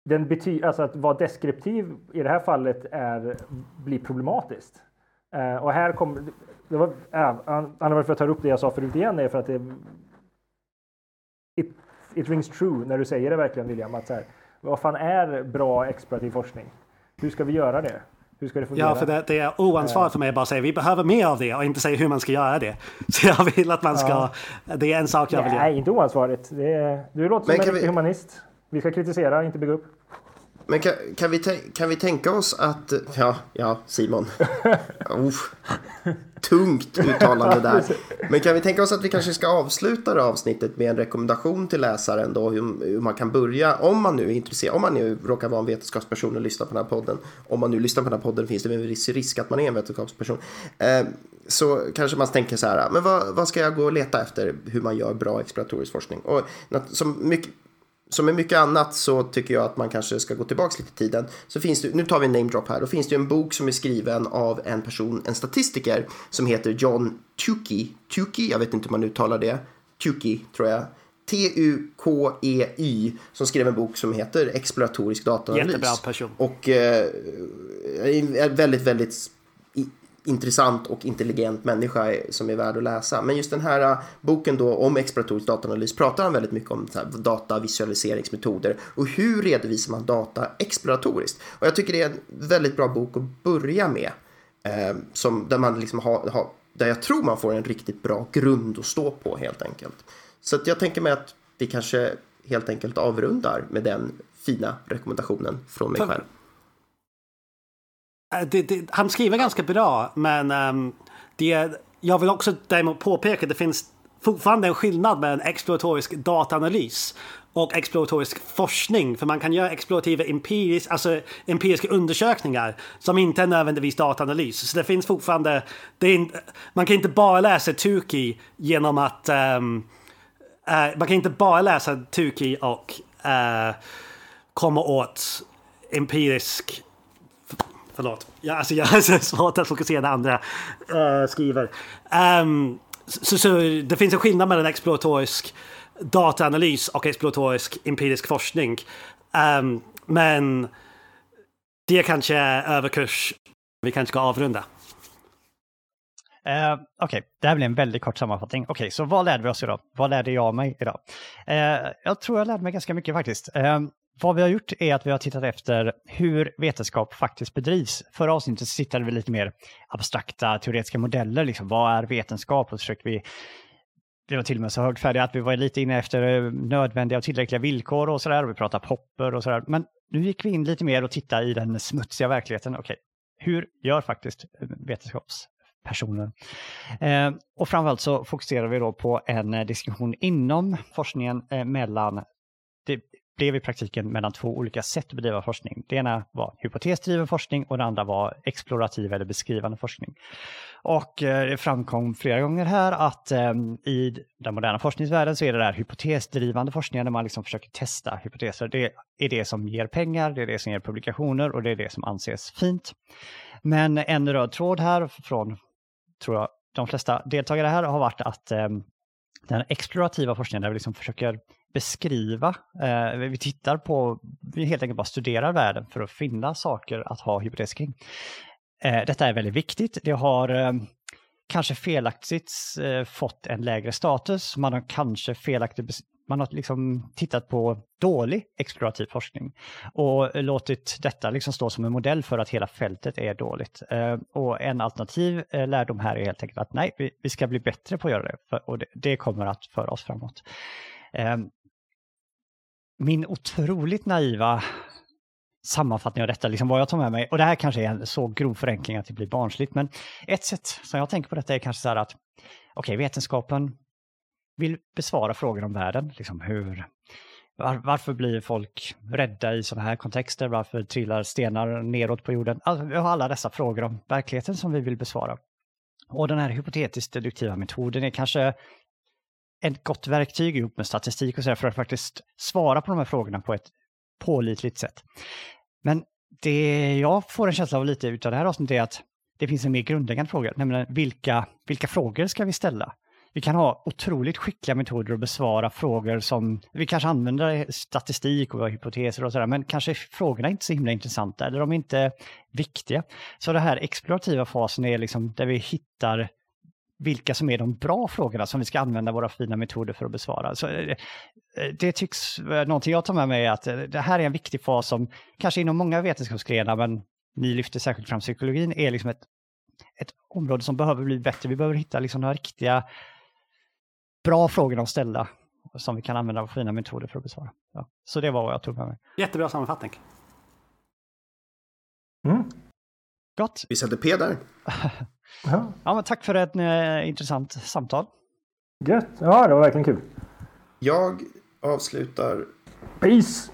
den bety alltså att vara deskriptiv i det här fallet är, blir problematiskt. Eh, och här kom, det var, äh, anledningen för att ta upp det jag sa förut igen är för att det it, it rings true när du säger det verkligen William. Att så här, vad fan är bra explorativ forskning? Hur ska vi göra det? Hur ska det fungera? Ja, för det, det är oansvarigt för mig att bara säga vi behöver mer av det och inte säga hur man ska göra det. Så jag vill att man ska... Ja. Det är en sak jag vill göra. Nej, inte oansvarigt. Det är, du låter som en vi... humanist. Vi ska kritisera, inte bygga upp. Men kan, kan, vi kan vi tänka oss att... Ja, ja Simon. oh, tungt uttalande där. Men kan vi tänka oss att vi kanske ska avsluta det avsnittet med en rekommendation till läsaren då hur, hur, man kan börja om man nu är intresserad, om man nu råkar vara en vetenskapsperson och lyssnar på den här podden. Om man nu lyssnar på den här podden finns det en viss risk att man är en vetenskapsperson. Eh, så kanske man tänker så här, men vad, vad, ska jag gå och leta efter hur man gör bra exploratorisk forskning? Och som mycket, som med mycket annat så tycker jag att man kanske ska gå tillbaka lite i tiden. Så finns det, nu tar vi en name drop här. Då finns det en bok som är skriven av en person, en statistiker som heter John Tukey. Tukey, jag vet inte hur man uttalar det. Tukey tror jag. T-U-K-E-Y som skrev en bok som heter Exploratorisk dataanalys. Jättebra person. Och eh, är väldigt, väldigt intressant och intelligent människa som är värd att läsa. Men just den här äh, boken då om exploratorisk dataanalys pratar han väldigt mycket om datavisualiseringsmetoder och hur redovisar man data exploratoriskt. Och jag tycker det är en väldigt bra bok att börja med. Eh, som, där, man liksom har, har, där jag tror man får en riktigt bra grund att stå på helt enkelt. Så att jag tänker mig att vi kanske helt enkelt avrundar med den fina rekommendationen från mig själv. Eh, det, det, han skriver ganska bra, men um, det, jag vill också däremot påpeka att det finns fortfarande en skillnad med en exploratorisk dataanalys och exploratorisk forskning. För man kan göra explorativa empirisk, alltså empiriska undersökningar som inte är nödvändigtvis dataanalys. Så det finns fortfarande, det är, man kan inte bara läsa Tuki genom att um, uh, man kan inte bara läsa Tuki och uh, komma åt empirisk Förlåt. Ja, alltså jag har svårt att fokusera när andra uh, skriver. Um, så, så, det finns en skillnad mellan exploratorisk dataanalys och exploratorisk empirisk forskning. Um, men det kanske är överkurs. Vi kanske ska avrunda. Uh, Okej, okay. det här blir en väldigt kort sammanfattning. Okej, okay, så vad lärde vi oss idag? Vad lärde jag mig idag? Uh, jag tror jag lärde mig ganska mycket faktiskt. Uh, vad vi har gjort är att vi har tittat efter hur vetenskap faktiskt bedrivs. Förra avsnittet så tittade vi lite mer abstrakta teoretiska modeller. Liksom, vad är vetenskap? Och så försökte vi vi var till och med så högfärdiga att vi var lite inne efter eh, nödvändiga och tillräckliga villkor och sådär. Vi pratade popper och sådär. Men nu gick vi in lite mer och tittade i den smutsiga verkligheten. Okej, hur gör faktiskt eh, vetenskapspersoner? Eh, och framförallt så fokuserar vi då på en eh, diskussion inom forskningen eh, mellan det blev i praktiken mellan två olika sätt att bedriva forskning. Det ena var hypotesdriven forskning och det andra var explorativ eller beskrivande forskning. Och eh, det framkom flera gånger här att ehm, i den moderna forskningsvärlden så är det där hypotesdrivande forskningen där man liksom försöker testa hypoteser. Det är det som ger pengar, det är det som ger publikationer och det är det som anses fint. Men en röd tråd här från, tror jag, de flesta deltagare här har varit att ehm, den explorativa forskningen där vi liksom försöker beskriva. Eh, vi tittar på, vi helt enkelt bara studerar världen för att finna saker att ha hypotes kring. Eh, detta är väldigt viktigt. Det har eh, kanske felaktigt eh, fått en lägre status. Man har kanske felaktigt man har liksom tittat på dålig explorativ forskning och låtit detta liksom stå som en modell för att hela fältet är dåligt. Eh, och en alternativ eh, lärdom här är helt enkelt att nej, vi ska bli bättre på att göra det och det kommer att föra oss framåt eh, min otroligt naiva sammanfattning av detta, liksom vad jag tar med mig, och det här kanske är en så grov förenkling att det blir barnsligt, men ett sätt som jag tänker på detta är kanske så här att, okej, okay, vetenskapen vill besvara frågor om världen, liksom hur, var, varför blir folk rädda i sådana här kontexter, varför trillar stenar neråt på jorden? Alltså, vi har alla dessa frågor om verkligheten som vi vill besvara. Och den här hypotetiskt deduktiva metoden är kanske ett gott verktyg ihop med statistik och så för att faktiskt svara på de här frågorna på ett pålitligt sätt. Men det jag får en känsla av lite utav det här avsnittet är att det finns en mer grundläggande fråga, nämligen vilka, vilka frågor ska vi ställa? Vi kan ha otroligt skickliga metoder att besvara frågor som, vi kanske använder statistik och hypoteser och sådär, men kanske frågorna är inte så himla intressanta eller de är inte viktiga. Så den här explorativa fasen är liksom där vi hittar vilka som är de bra frågorna som vi ska använda våra fina metoder för att besvara. Så eh, det tycks någonting jag tar med mig är att eh, det här är en viktig fas som kanske inom många vetenskapsgrenar, men ni lyfter särskilt fram psykologin, är liksom ett, ett område som behöver bli bättre. Vi behöver hitta liksom några riktiga bra frågor att ställa som vi kan använda våra fina metoder för att besvara. Ja. Så det var vad jag tog med mig. Jättebra sammanfattning. Mm. Gott. Vi sätter P där. Ja. ja, men tack för ett eh, intressant samtal. Gött. Ja, det var verkligen kul. Jag avslutar... Peace!